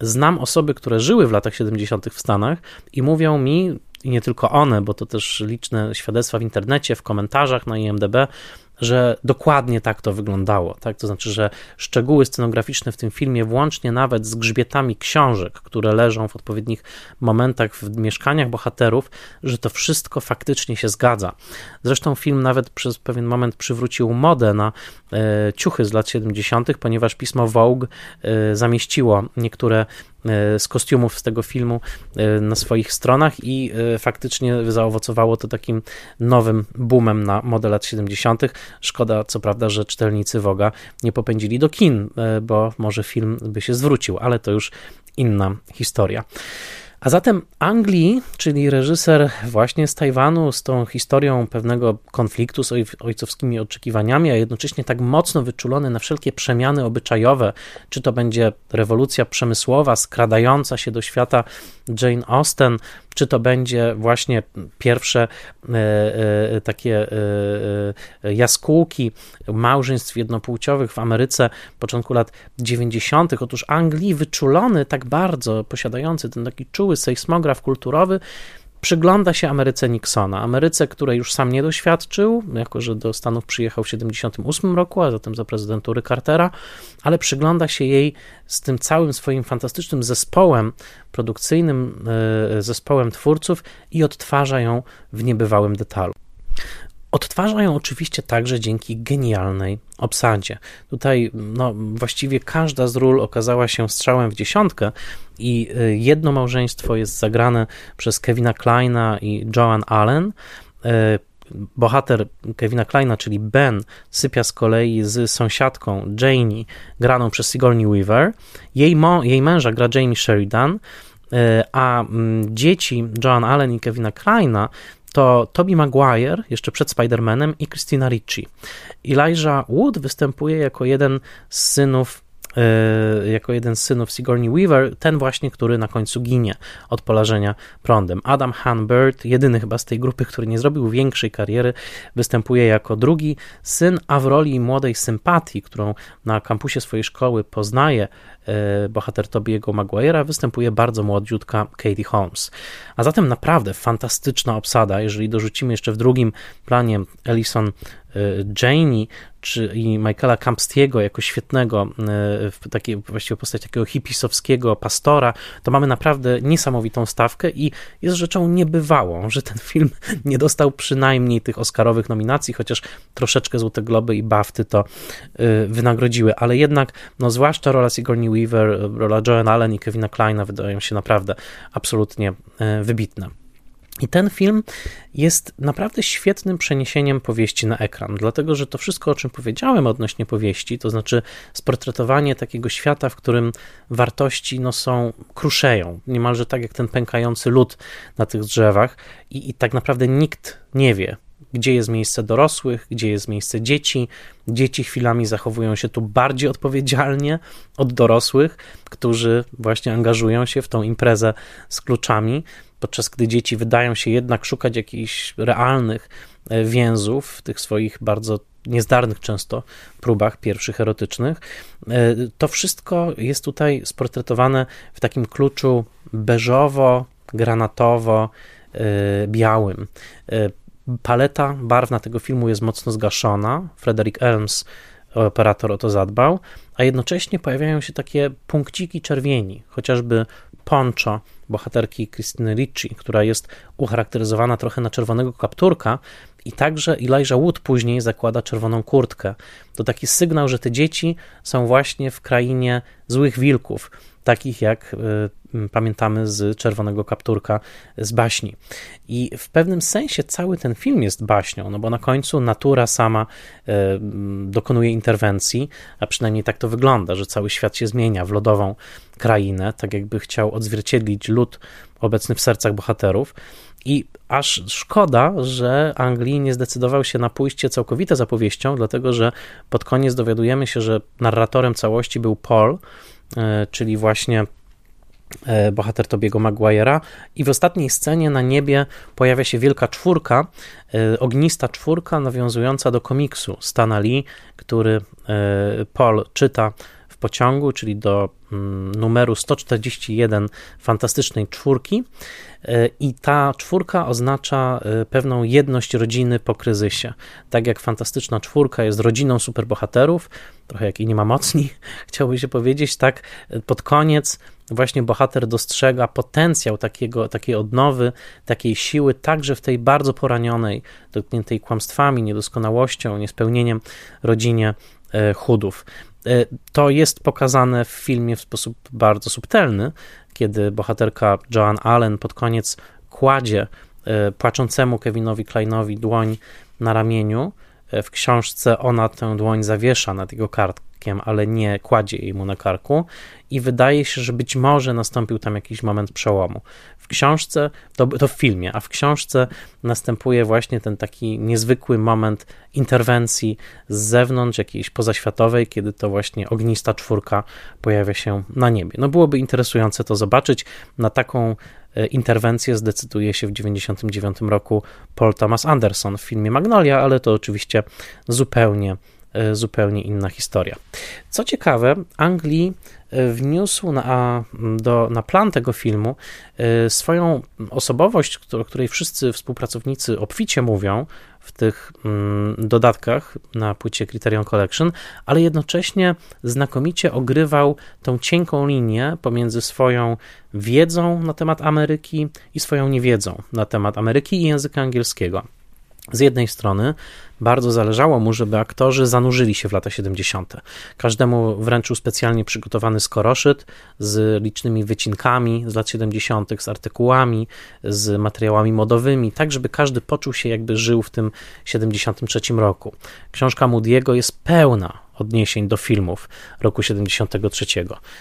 Znam osoby, które żyły w latach 70. w Stanach i mówią mi, i nie tylko one, bo to też liczne świadectwa w internecie, w komentarzach na IMDb, że dokładnie tak to wyglądało. Tak? To znaczy, że szczegóły scenograficzne w tym filmie, włącznie nawet z grzbietami książek, które leżą w odpowiednich momentach w mieszkaniach bohaterów, że to wszystko faktycznie się zgadza. Zresztą film nawet przez pewien moment przywrócił modę na e, ciuchy z lat 70., ponieważ pismo Vogue e, zamieściło niektóre z kostiumów z tego filmu na swoich stronach i faktycznie zaowocowało to takim nowym boomem na model lat 70. Szkoda, co prawda, że czytelnicy Woga nie popędzili do kin, bo może film by się zwrócił, ale to już inna historia. A zatem Anglii, czyli reżyser właśnie z Tajwanu, z tą historią pewnego konfliktu z ojcowskimi oczekiwaniami, a jednocześnie tak mocno wyczulony na wszelkie przemiany obyczajowe, czy to będzie rewolucja przemysłowa skradająca się do świata Jane Austen, czy to będzie właśnie pierwsze e, e, takie e, jaskółki małżeństw jednopłciowych w Ameryce początku lat 90. Otóż Anglii wyczulony tak bardzo, posiadający ten taki czuły sejsmograf kulturowy, przygląda się Ameryce Nixona. Ameryce, której już sam nie doświadczył, jako że do Stanów przyjechał w 1978 roku, a zatem za prezydentury Cartera, ale przygląda się jej z tym całym swoim fantastycznym zespołem produkcyjnym, e, zespołem twórców i odtwarza ją w niebywałym detalu. Odtwarza ją oczywiście także dzięki genialnej obsadzie. Tutaj no, właściwie każda z ról okazała się strzałem w dziesiątkę i y, jedno małżeństwo jest zagrane przez Kevina Kleina i Joan Allen. Y, bohater Kevina Kleina, czyli Ben, sypia z kolei z sąsiadką Janie, graną przez Sigourney Weaver. Jej, mo, jej męża gra Jamie Sheridan, y, a mm, dzieci Joan Allen i Kevina Kleina to Toby Maguire jeszcze przed Spider-Manem i Christina Ricci. Elijah Wood występuje jako jeden z synów e, jako jeden z synów Sigourney Weaver, ten właśnie, który na końcu ginie od polażenia prądem. Adam Hanbird, jedyny chyba z tej grupy, który nie zrobił większej kariery, występuje jako drugi syn, a w roli młodej sympatii, którą na kampusie swojej szkoły poznaje bohater Tobiego Maguire'a występuje bardzo młodziutka Katie Holmes. A zatem naprawdę fantastyczna obsada, jeżeli dorzucimy jeszcze w drugim planie Ellison e, Janey czy i Michaela Campstiego jako świetnego, e, takiej właściwie postać takiego hipisowskiego pastora, to mamy naprawdę niesamowitą stawkę i jest rzeczą niebywałą, że ten film nie dostał przynajmniej tych oscarowych nominacji, chociaż troszeczkę Złote Globy i Bafty to wynagrodziły, ale jednak, no zwłaszcza rola Sigourney Weaver, rola Joan Allen i Kevina Kleina wydają się naprawdę absolutnie e, wybitne. I ten film jest naprawdę świetnym przeniesieniem powieści na ekran, dlatego że to wszystko, o czym powiedziałem odnośnie powieści, to znaczy sportretowanie takiego świata, w którym wartości no, są, kruszeją, niemalże tak jak ten pękający lód na tych drzewach, i, i tak naprawdę nikt nie wie, gdzie jest miejsce dorosłych, gdzie jest miejsce dzieci. Dzieci chwilami zachowują się tu bardziej odpowiedzialnie od dorosłych, którzy właśnie angażują się w tą imprezę z kluczami, podczas gdy dzieci wydają się jednak szukać jakichś realnych e, więzów w tych swoich bardzo niezdarnych często próbach pierwszych erotycznych. E, to wszystko jest tutaj sportretowane w takim kluczu beżowo, granatowo, e, białym paleta barwna tego filmu jest mocno zgaszona. Frederick Elms, operator, o to zadbał, a jednocześnie pojawiają się takie punkciki czerwieni, chociażby poncho bohaterki Krystyny Ricci, która jest ucharakteryzowana trochę na czerwonego kapturka i także Elijah Wood później zakłada czerwoną kurtkę. To taki sygnał, że te dzieci są właśnie w krainie złych wilków, takich jak y, pamiętamy z Czerwonego Kapturka z baśni. I w pewnym sensie cały ten film jest baśnią, no bo na końcu natura sama y, dokonuje interwencji, a przynajmniej tak to wygląda, że cały świat się zmienia w lodową krainę, tak jakby chciał odzwierciedlić lód obecny w sercach bohaterów. I aż szkoda, że Anglii nie zdecydował się na pójście całkowite za powieścią, dlatego że pod koniec dowiadujemy się, że narratorem całości był Paul, E, czyli właśnie e, bohater Tobiego Maguire'a. I w ostatniej scenie na niebie pojawia się wielka czwórka, e, ognista czwórka nawiązująca do komiksu Stana Lee, który Paul czyta pociągu, czyli do mm, numeru 141 fantastycznej czwórki. I ta czwórka oznacza pewną jedność rodziny po kryzysie. Tak jak fantastyczna czwórka jest rodziną superbohaterów, trochę jak i nie ma mocni, chciałby się powiedzieć, tak pod koniec właśnie bohater dostrzega potencjał takiego, takiej odnowy, takiej siły, także w tej bardzo poranionej, dotkniętej kłamstwami, niedoskonałością, niespełnieniem rodzinie e, chudów. To jest pokazane w filmie w sposób bardzo subtelny, kiedy bohaterka Joan Allen pod koniec kładzie płaczącemu Kevinowi Kleinowi dłoń na ramieniu. W książce ona tę dłoń zawiesza nad jego kart, ale nie kładzie jej mu na karku i wydaje się, że być może nastąpił tam jakiś moment przełomu. W książce, to, to w filmie, a w książce następuje właśnie ten taki niezwykły moment interwencji z zewnątrz, jakiejś pozaświatowej, kiedy to właśnie ognista czwórka pojawia się na niebie. No byłoby interesujące to zobaczyć. Na taką e, interwencję zdecyduje się w 1999 roku Paul Thomas Anderson w filmie Magnolia, ale to oczywiście zupełnie zupełnie inna historia. Co ciekawe, Anglii e, wniósł na, do, na plan tego filmu e, swoją osobowość, o której wszyscy współpracownicy obficie mówią w tych mm, dodatkach na płycie Criterion Collection, ale jednocześnie znakomicie ogrywał tą cienką linię pomiędzy swoją wiedzą na temat Ameryki i swoją niewiedzą na temat Ameryki i języka angielskiego. Z jednej strony bardzo zależało mu, żeby aktorzy zanurzyli się w lata 70. Każdemu wręczył specjalnie przygotowany skoroszyt z licznymi wycinkami z lat 70., z artykułami, z materiałami modowymi, tak żeby każdy poczuł się jakby żył w tym 73 roku. Książka Moody'ego jest pełna odniesień do filmów roku 73.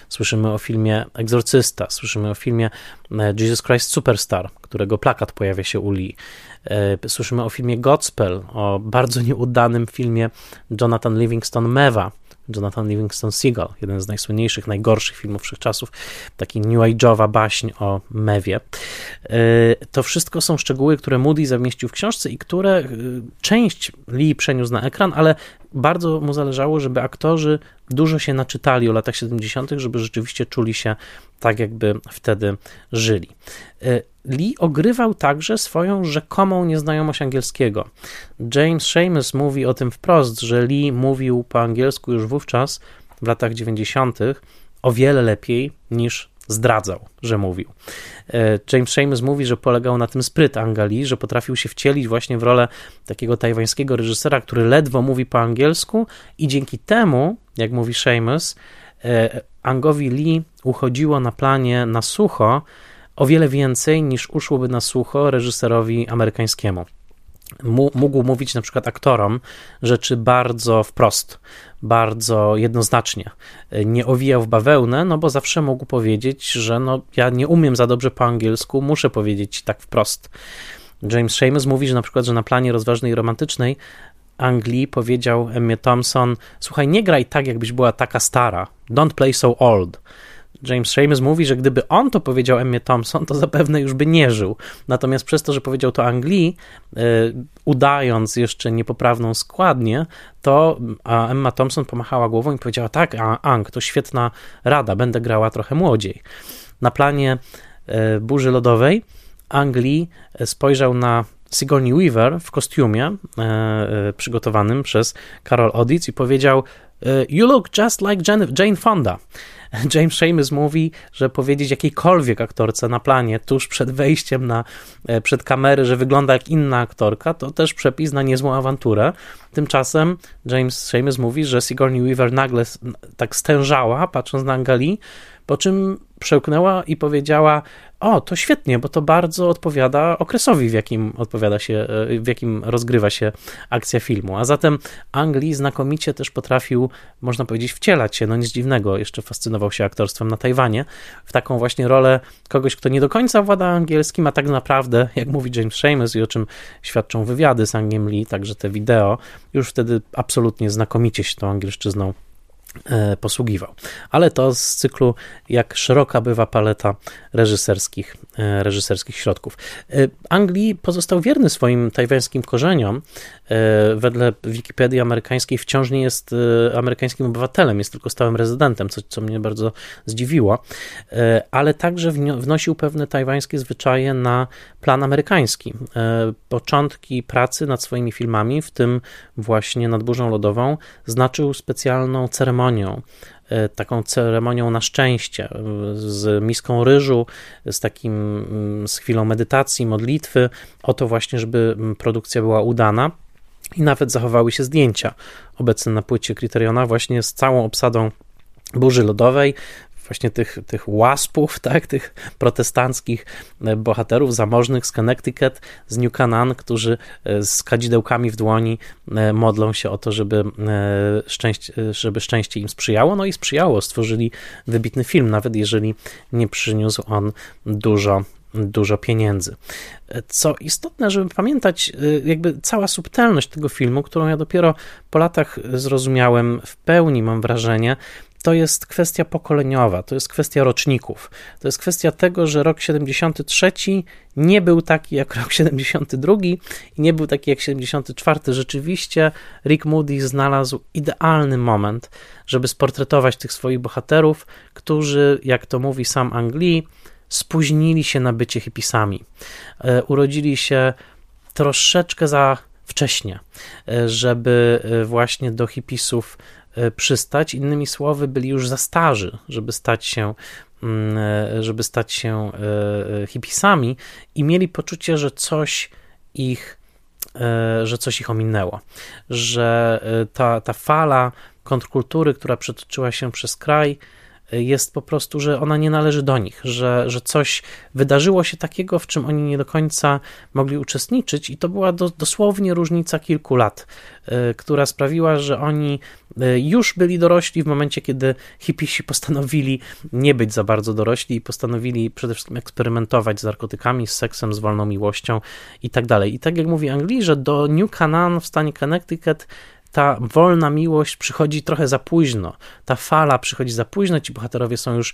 Słyszymy o filmie Egzorcysta, słyszymy o filmie e, Jesus Christ Superstar, którego plakat pojawia się u Lee. E, słyszymy o filmie Godspell, o bardzo nieudanym filmie Jonathan Livingston Meva, Jonathan Livingston Seagull, jeden z najsłynniejszych, najgorszych filmów wszechczasów, taki new age'owa baśń o mewie. E, to wszystko są szczegóły, które Moody zamieścił w książce i które e, część Lee przeniósł na ekran, ale bardzo mu zależało, żeby aktorzy dużo się naczytali o latach 70., żeby rzeczywiście czuli się tak, jakby wtedy żyli. Lee ogrywał także swoją rzekomą nieznajomość angielskiego. James Seamus mówi o tym wprost, że Lee mówił po angielsku już wówczas, w latach 90., o wiele lepiej niż zdradzał, że mówił. E, James Seamus mówi, że polegał na tym spryt Angali, że potrafił się wcielić właśnie w rolę takiego tajwańskiego reżysera, który ledwo mówi po angielsku i dzięki temu, jak mówi Seamus, e, Angowi Lee uchodziło na planie na sucho o wiele więcej niż uszłoby na sucho reżyserowi amerykańskiemu mógł mówić na przykład aktorom rzeczy bardzo wprost, bardzo jednoznacznie. Nie owijał w bawełnę, no bo zawsze mógł powiedzieć, że no, ja nie umiem za dobrze po angielsku, muszę powiedzieć tak wprost. James Seamus mówi, że na przykład, że na planie rozważnej i romantycznej Anglii powiedział Emmie Thompson: Słuchaj, nie graj tak, jakbyś była taka stara. Don't play so old. James Seamus mówi, że gdyby on to powiedział Emmie Thompson, to zapewne już by nie żył. Natomiast przez to, że powiedział to Anglii, yy, udając jeszcze niepoprawną składnię, to Emma Thompson pomachała głową i powiedziała: Tak, Ang, to świetna rada, będę grała trochę młodziej. Na planie yy, burzy lodowej Anglii spojrzał na Sigourney Weaver w kostiumie yy, przygotowanym przez Carol Oditz i powiedział: You look just like Jane Fonda. James Seamus mówi, że powiedzieć jakiejkolwiek aktorce na planie tuż przed wejściem na, e, przed kamery, że wygląda jak inna aktorka, to też przepis na niezłą awanturę. Tymczasem James Seamus mówi, że Sigourney Weaver nagle tak stężała, patrząc na Angali, po czym przełknęła i powiedziała: O, to świetnie, bo to bardzo odpowiada okresowi, w jakim odpowiada się, e, w jakim rozgrywa się akcja filmu. A zatem Anglii znakomicie też potrafił, można powiedzieć, wcielać się, no nic dziwnego, jeszcze fascynował się aktorstwem na Tajwanie, w taką właśnie rolę kogoś, kto nie do końca włada angielskim, a tak naprawdę, jak mówi James Seamus i o czym świadczą wywiady z Angiem Lee, także te wideo, już wtedy absolutnie znakomicie się tą angielszczyzną posługiwał. Ale to z cyklu, jak szeroka bywa paleta reżyserskich, e, reżyserskich środków. E, Anglii pozostał wierny swoim tajwańskim korzeniom. Wedle Wikipedii amerykańskiej wciąż nie jest amerykańskim obywatelem, jest tylko stałym rezydentem, co, co mnie bardzo zdziwiło, ale także wnosił pewne tajwańskie zwyczaje na plan amerykański. Początki pracy nad swoimi filmami, w tym właśnie nad Burzą Lodową, znaczył specjalną ceremonią, e, taką ceremonią na szczęście, z miską ryżu, z takim, mm, z chwilą medytacji, modlitwy, o to właśnie, żeby mm, produkcja była udana. I nawet zachowały się zdjęcia obecne na płycie Kryteriona właśnie z całą obsadą burzy lodowej, właśnie tych, tych łaspów, tak, tych protestanckich e, bohaterów zamożnych z Connecticut, z New Canaan, którzy e, z kadzidełkami w dłoni e, modlą się o to, żeby szczęście, żeby szczęście im sprzyjało. No i sprzyjało, stworzyli wybitny film, nawet jeżeli nie przyniósł on dużo dużo pieniędzy. Co istotne, żeby pamiętać, jakby cała subtelność tego filmu, którą ja dopiero po latach zrozumiałem w pełni, mam wrażenie, to jest kwestia pokoleniowa, to jest kwestia roczników. To jest kwestia tego, że rok 73 nie był taki jak rok 72 i nie był taki jak 74. Rzeczywiście Rick Moody znalazł idealny moment, żeby sportretować tych swoich bohaterów, którzy, jak to mówi sam Angli, spóźnili się na bycie hipisami. E, urodzili się troszeczkę za wcześnie, e, żeby e, właśnie do hipisów przystać. Innymi słowy, byli już za starzy, żeby stać się mm, żeby stać się hipisami i mieli poczucie, że coś ich że coś ich ominęło, że ta, ta fala kontrkultury, która przetoczyła się przez kraj, jest po prostu, że ona nie należy do nich, że, że coś wydarzyło się takiego, w czym oni nie do końca mogli uczestniczyć, i to była do, dosłownie różnica kilku lat, y, która sprawiła, że oni y, już byli dorośli w momencie, kiedy hipisi postanowili nie być za bardzo dorośli i postanowili przede wszystkim eksperymentować z narkotykami, z seksem, z wolną miłością i tak dalej. I tak jak mówi Anglii, że do New Canaan w stanie Connecticut ta wolna miłość przychodzi trochę za późno. Ta fala przychodzi za późno, ci bohaterowie są już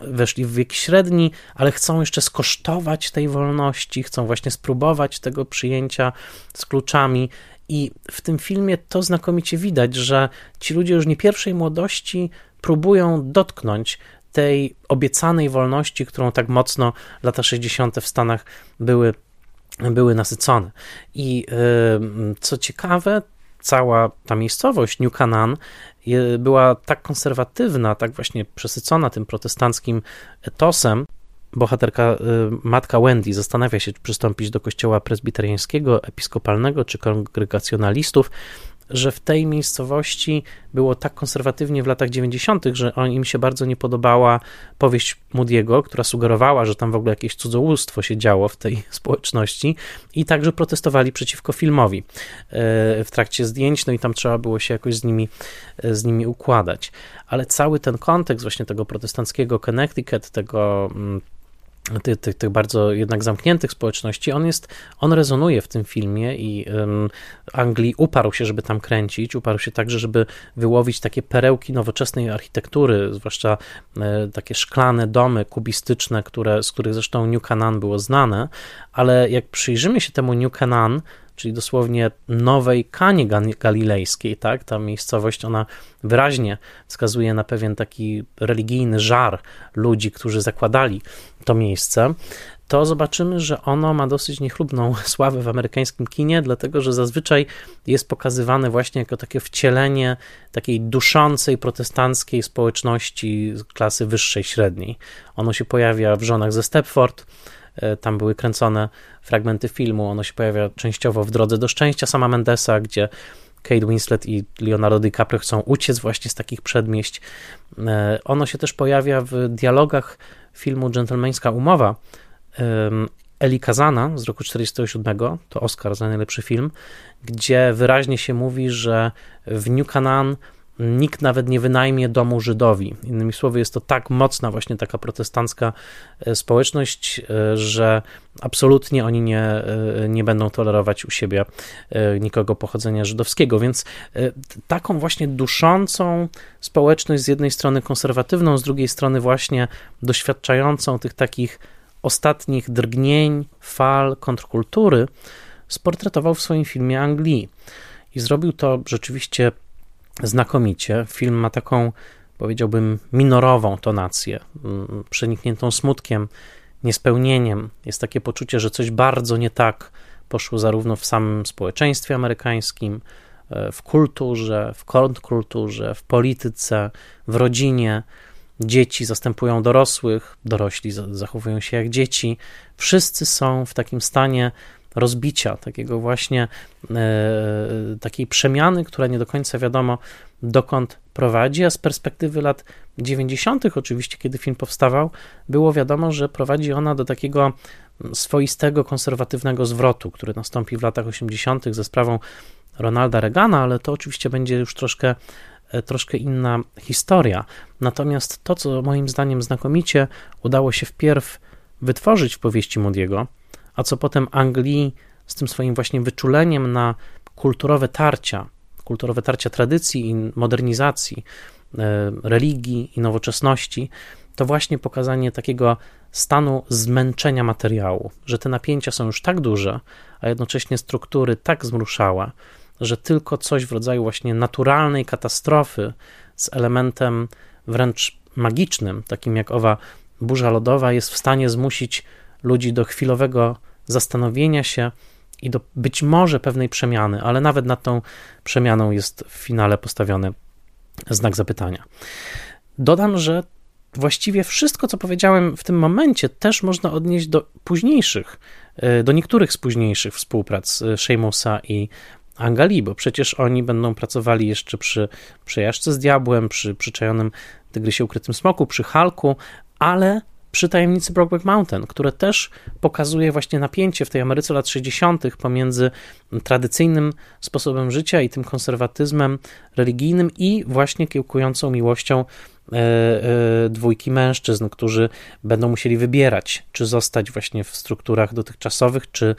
weszli w wiek średni, ale chcą jeszcze skosztować tej wolności, chcą właśnie spróbować tego przyjęcia z kluczami. I w tym filmie to znakomicie widać, że ci ludzie już nie pierwszej młodości próbują dotknąć tej obiecanej wolności, którą tak mocno lata 60. w Stanach były, były nasycone. I yy, co ciekawe, cała ta miejscowość New Canaan była tak konserwatywna, tak właśnie przesycona tym protestanckim etosem, bohaterka, y, matka Wendy zastanawia się, czy przystąpić do kościoła prezbiteriańskiego, episkopalnego czy kongregacjonalistów, że w tej miejscowości było tak konserwatywnie w latach 90., że im się bardzo nie podobała powieść Moody'ego, która sugerowała, że tam w ogóle jakieś cudzołóstwo się działo w tej społeczności i także protestowali przeciwko filmowi e, w trakcie zdjęć, no i tam trzeba było się jakoś z nimi, e, z nimi układać. Ale cały ten kontekst właśnie tego protestanckiego Connecticut, tego mm, tych, tych, tych, bardzo jednak zamkniętych społeczności, on jest, on rezonuje w tym filmie i um, Anglii uparł się, żeby tam kręcić, uparł się także, żeby wyłowić takie perełki nowoczesnej architektury, zwłaszcza e, takie szklane domy kubistyczne, które, z których zresztą New Canaan było znane, ale jak przyjrzymy się temu New Canaan, czyli dosłownie nowej Kanie Galilejskiej, tak? Ta miejscowość, ona wyraźnie wskazuje na pewien taki religijny żar ludzi, którzy zakładali to miejsce, to zobaczymy, że ono ma dosyć niechlubną sławę w amerykańskim kinie, dlatego że zazwyczaj jest pokazywane właśnie jako takie wcielenie takiej duszącej protestanckiej społeczności klasy wyższej, średniej. Ono się pojawia w Żonach ze Stepford, e, tam były kręcone fragmenty filmu, ono się pojawia częściowo w Drodze do Szczęścia sama Mendesa, gdzie Kate Winslet i Leonardo DiCaprio chcą uciec właśnie z takich przedmieść. E, ono się też pojawia w dialogach filmu Dżentelmeńska Umowa Eli Kazana z roku 1947, to Oscar za najlepszy film, gdzie wyraźnie się mówi, że w New Canaan nikt nawet nie wynajmie domu Żydowi. Innymi słowy, jest to tak mocna właśnie taka protestancka e, społeczność, e, że absolutnie oni nie, e, nie będą tolerować u siebie nikogo pochodzenia żydowskiego. Więc taką właśnie duszącą społeczność, z jednej strony konserwatywną, z drugiej strony właśnie doświadczającą tych takich ostatnich drgnień, fal kontrkultury, sportretował w swoim filmie Anglii. I zrobił to rzeczywiście znakomicie. Film ma taką, powiedziałbym, minorową tonację, mm, przenikniętą smutkiem, niespełnieniem. Jest takie poczucie, że coś bardzo nie tak poszło zarówno w samym społeczeństwie amerykańskim, e, w kulturze, w kontrkulturze, w polityce, w rodzinie. Dzieci zastępują dorosłych, dorośli zachowują się jak dzieci. Wszyscy są w takim stanie rozbicia, takiego właśnie e, takiej przemiany, która nie do końca wiadomo dokąd prowadzi, a z perspektywy lat 90., oczywiście, kiedy film powstawał, było wiadomo, że prowadzi ona do takiego swoistego, konserwatywnego zwrotu, który nastąpi w latach 80. ze sprawą Ronalda Reagana, ale to oczywiście będzie już troszkę, e, troszkę inna historia. Natomiast to, co moim zdaniem znakomicie udało się wpierw wytworzyć w powieści Moody'ego, a co potem Anglii z tym swoim właśnie wyczuleniem na kulturowe tarcia, kulturowe tarcia tradycji i modernizacji, e, religii i nowoczesności, to właśnie pokazanie takiego stanu zmęczenia materiału, że te napięcia są już tak duże, a jednocześnie struktury tak zmruszałe, że tylko coś w rodzaju właśnie naturalnej katastrofy z elementem wręcz magicznym, takim jak owa burza lodowa, jest w stanie zmusić ludzi do chwilowego zastanowienia się i do być może pewnej przemiany, ale nawet nad tą przemianą jest w finale postawiony znak zapytania. Dodam, że właściwie wszystko, co powiedziałem w tym momencie, też można odnieść do późniejszych, e, do niektórych z późniejszych współprac e, Sheamusa i Angali, bo przecież oni będą pracowali jeszcze przy Przejażdżce z Diabłem, przy Przyczajonym Tygrysie Ukrytym Smoku, przy Halku, ale przy tajemnicy Brokeback Mountain, które też pokazuje właśnie napięcie w tej Ameryce lat 60. pomiędzy tradycyjnym sposobem życia i tym konserwatyzmem religijnym i właśnie kiełkującą miłością e, e, dwójki mężczyzn, którzy będą musieli wybierać, czy zostać właśnie w strukturach dotychczasowych, czy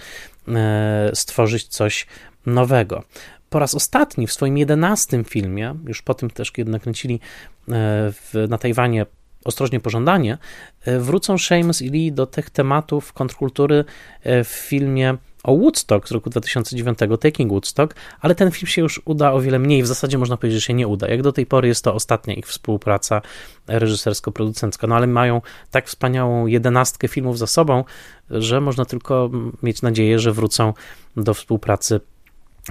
e, stworzyć coś nowego. Po raz ostatni w swoim jedenastym filmie, już po tym też, kiedy nakręcili w, na Tajwanie ostrożnie pożądanie, e, wrócą Seamus i Lee do tych tematów kontrkultury e, w filmie o Woodstock z roku 2009, Taking Woodstock, ale ten film się już uda o wiele mniej. W zasadzie można powiedzieć, że się nie uda. Jak do tej pory jest to ostatnia ich współpraca reżysersko-producencka. No ale mają tak wspaniałą jedenastkę filmów za sobą, że można tylko mieć nadzieję, że wrócą do współpracy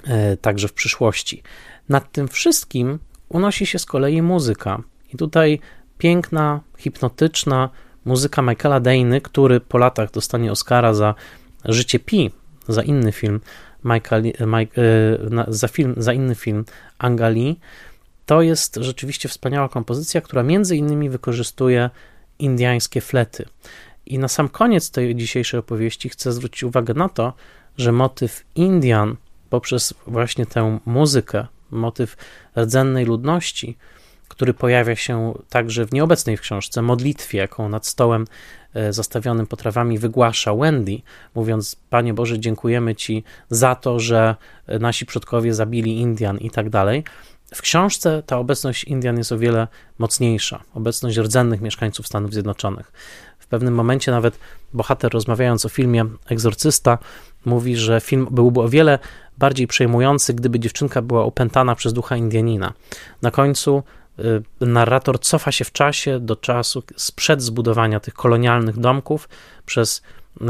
e, także w przyszłości. Nad tym wszystkim unosi się z kolei muzyka. I tutaj piękna, hipnotyczna muzyka Michaela Dayny, który po latach dostanie Oscara za Życie Pi, za inny film, Michael, Mike, za, film, za inny film Angali, to jest rzeczywiście wspaniała kompozycja, która między innymi wykorzystuje indiańskie flety. I na sam koniec tej dzisiejszej opowieści chcę zwrócić uwagę na to, że motyw Indian poprzez właśnie tę muzykę, motyw rdzennej ludności, który pojawia się także w nieobecnej w książce modlitwie, jaką nad stołem e, zastawionym potrawami wygłasza Wendy, mówiąc: Panie Boże, dziękujemy Ci za to, że nasi przodkowie zabili Indian i tak dalej. W książce ta obecność Indian jest o wiele mocniejsza, obecność rdzennych mieszkańców Stanów Zjednoczonych. W pewnym momencie nawet bohater, rozmawiając o filmie Egzorcysta, mówi, że film byłby o wiele bardziej przejmujący, gdyby dziewczynka była opętana przez ducha Indianina. Na końcu narrator cofa się w czasie do czasu sprzed zbudowania tych kolonialnych domków przez e,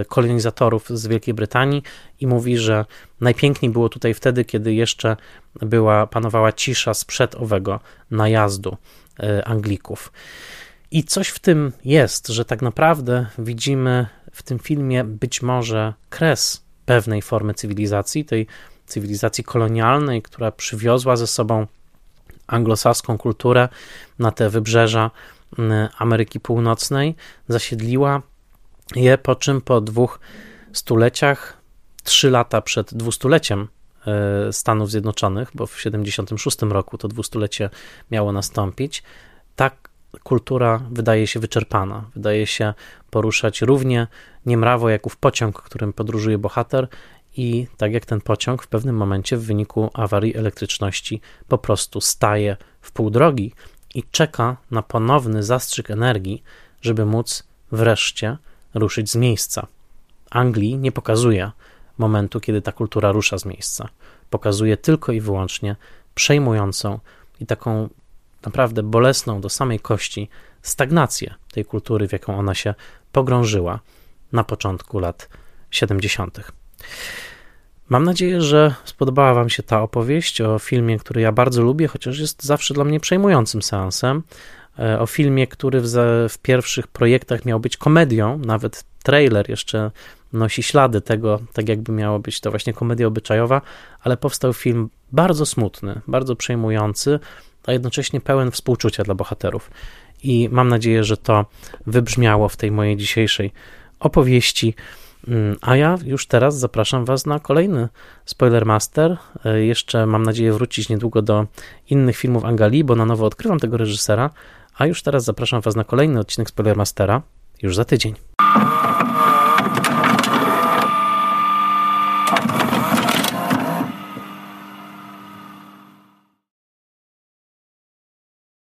e, kolonizatorów z Wielkiej Brytanii i mówi, że najpiękniej było tutaj wtedy, kiedy jeszcze była, panowała cisza sprzed owego najazdu e, Anglików. I coś w tym jest, że tak naprawdę widzimy w tym filmie być może kres pewnej formy cywilizacji, tej cywilizacji kolonialnej, która przywiozła ze sobą anglosaską kulturę na te wybrzeża mm, Ameryki Północnej, zasiedliła je, po czym po dwóch stuleciach, trzy lata przed dwustuleciem e, Stanów Zjednoczonych, bo w 76 roku to dwustulecie miało nastąpić, tak kultura wydaje się wyczerpana, wydaje się poruszać równie niemrawo jak ów pociąg, którym podróżuje bohater i tak jak ten pociąg w pewnym momencie w wyniku awarii elektryczności po prostu staje w pół drogi i czeka na ponowny zastrzyk energii, żeby móc wreszcie ruszyć z miejsca. Anglii nie pokazuje momentu, kiedy ta kultura rusza z miejsca. Pokazuje tylko i wyłącznie przejmującą i taką naprawdę bolesną do samej kości stagnację tej kultury, w jaką ona się pogrążyła na początku lat 70. Mam nadzieję, że spodobała Wam się ta opowieść o filmie, który ja bardzo lubię, chociaż jest zawsze dla mnie przejmującym seansem. E, o filmie, który w, w pierwszych projektach miał być komedią, nawet trailer jeszcze nosi ślady tego, tak jakby miało być to właśnie komedia obyczajowa, ale powstał film bardzo smutny, bardzo przejmujący, a jednocześnie pełen współczucia dla bohaterów. I mam nadzieję, że to wybrzmiało w tej mojej dzisiejszej opowieści. Mm, a ja już teraz zapraszam Was na kolejny Spoiler Master. E, jeszcze mam nadzieję wrócić niedługo do innych filmów Angali, bo na nowo odkrywam tego reżysera. A już teraz zapraszam Was na kolejny odcinek Spoiler Mastera już za tydzień.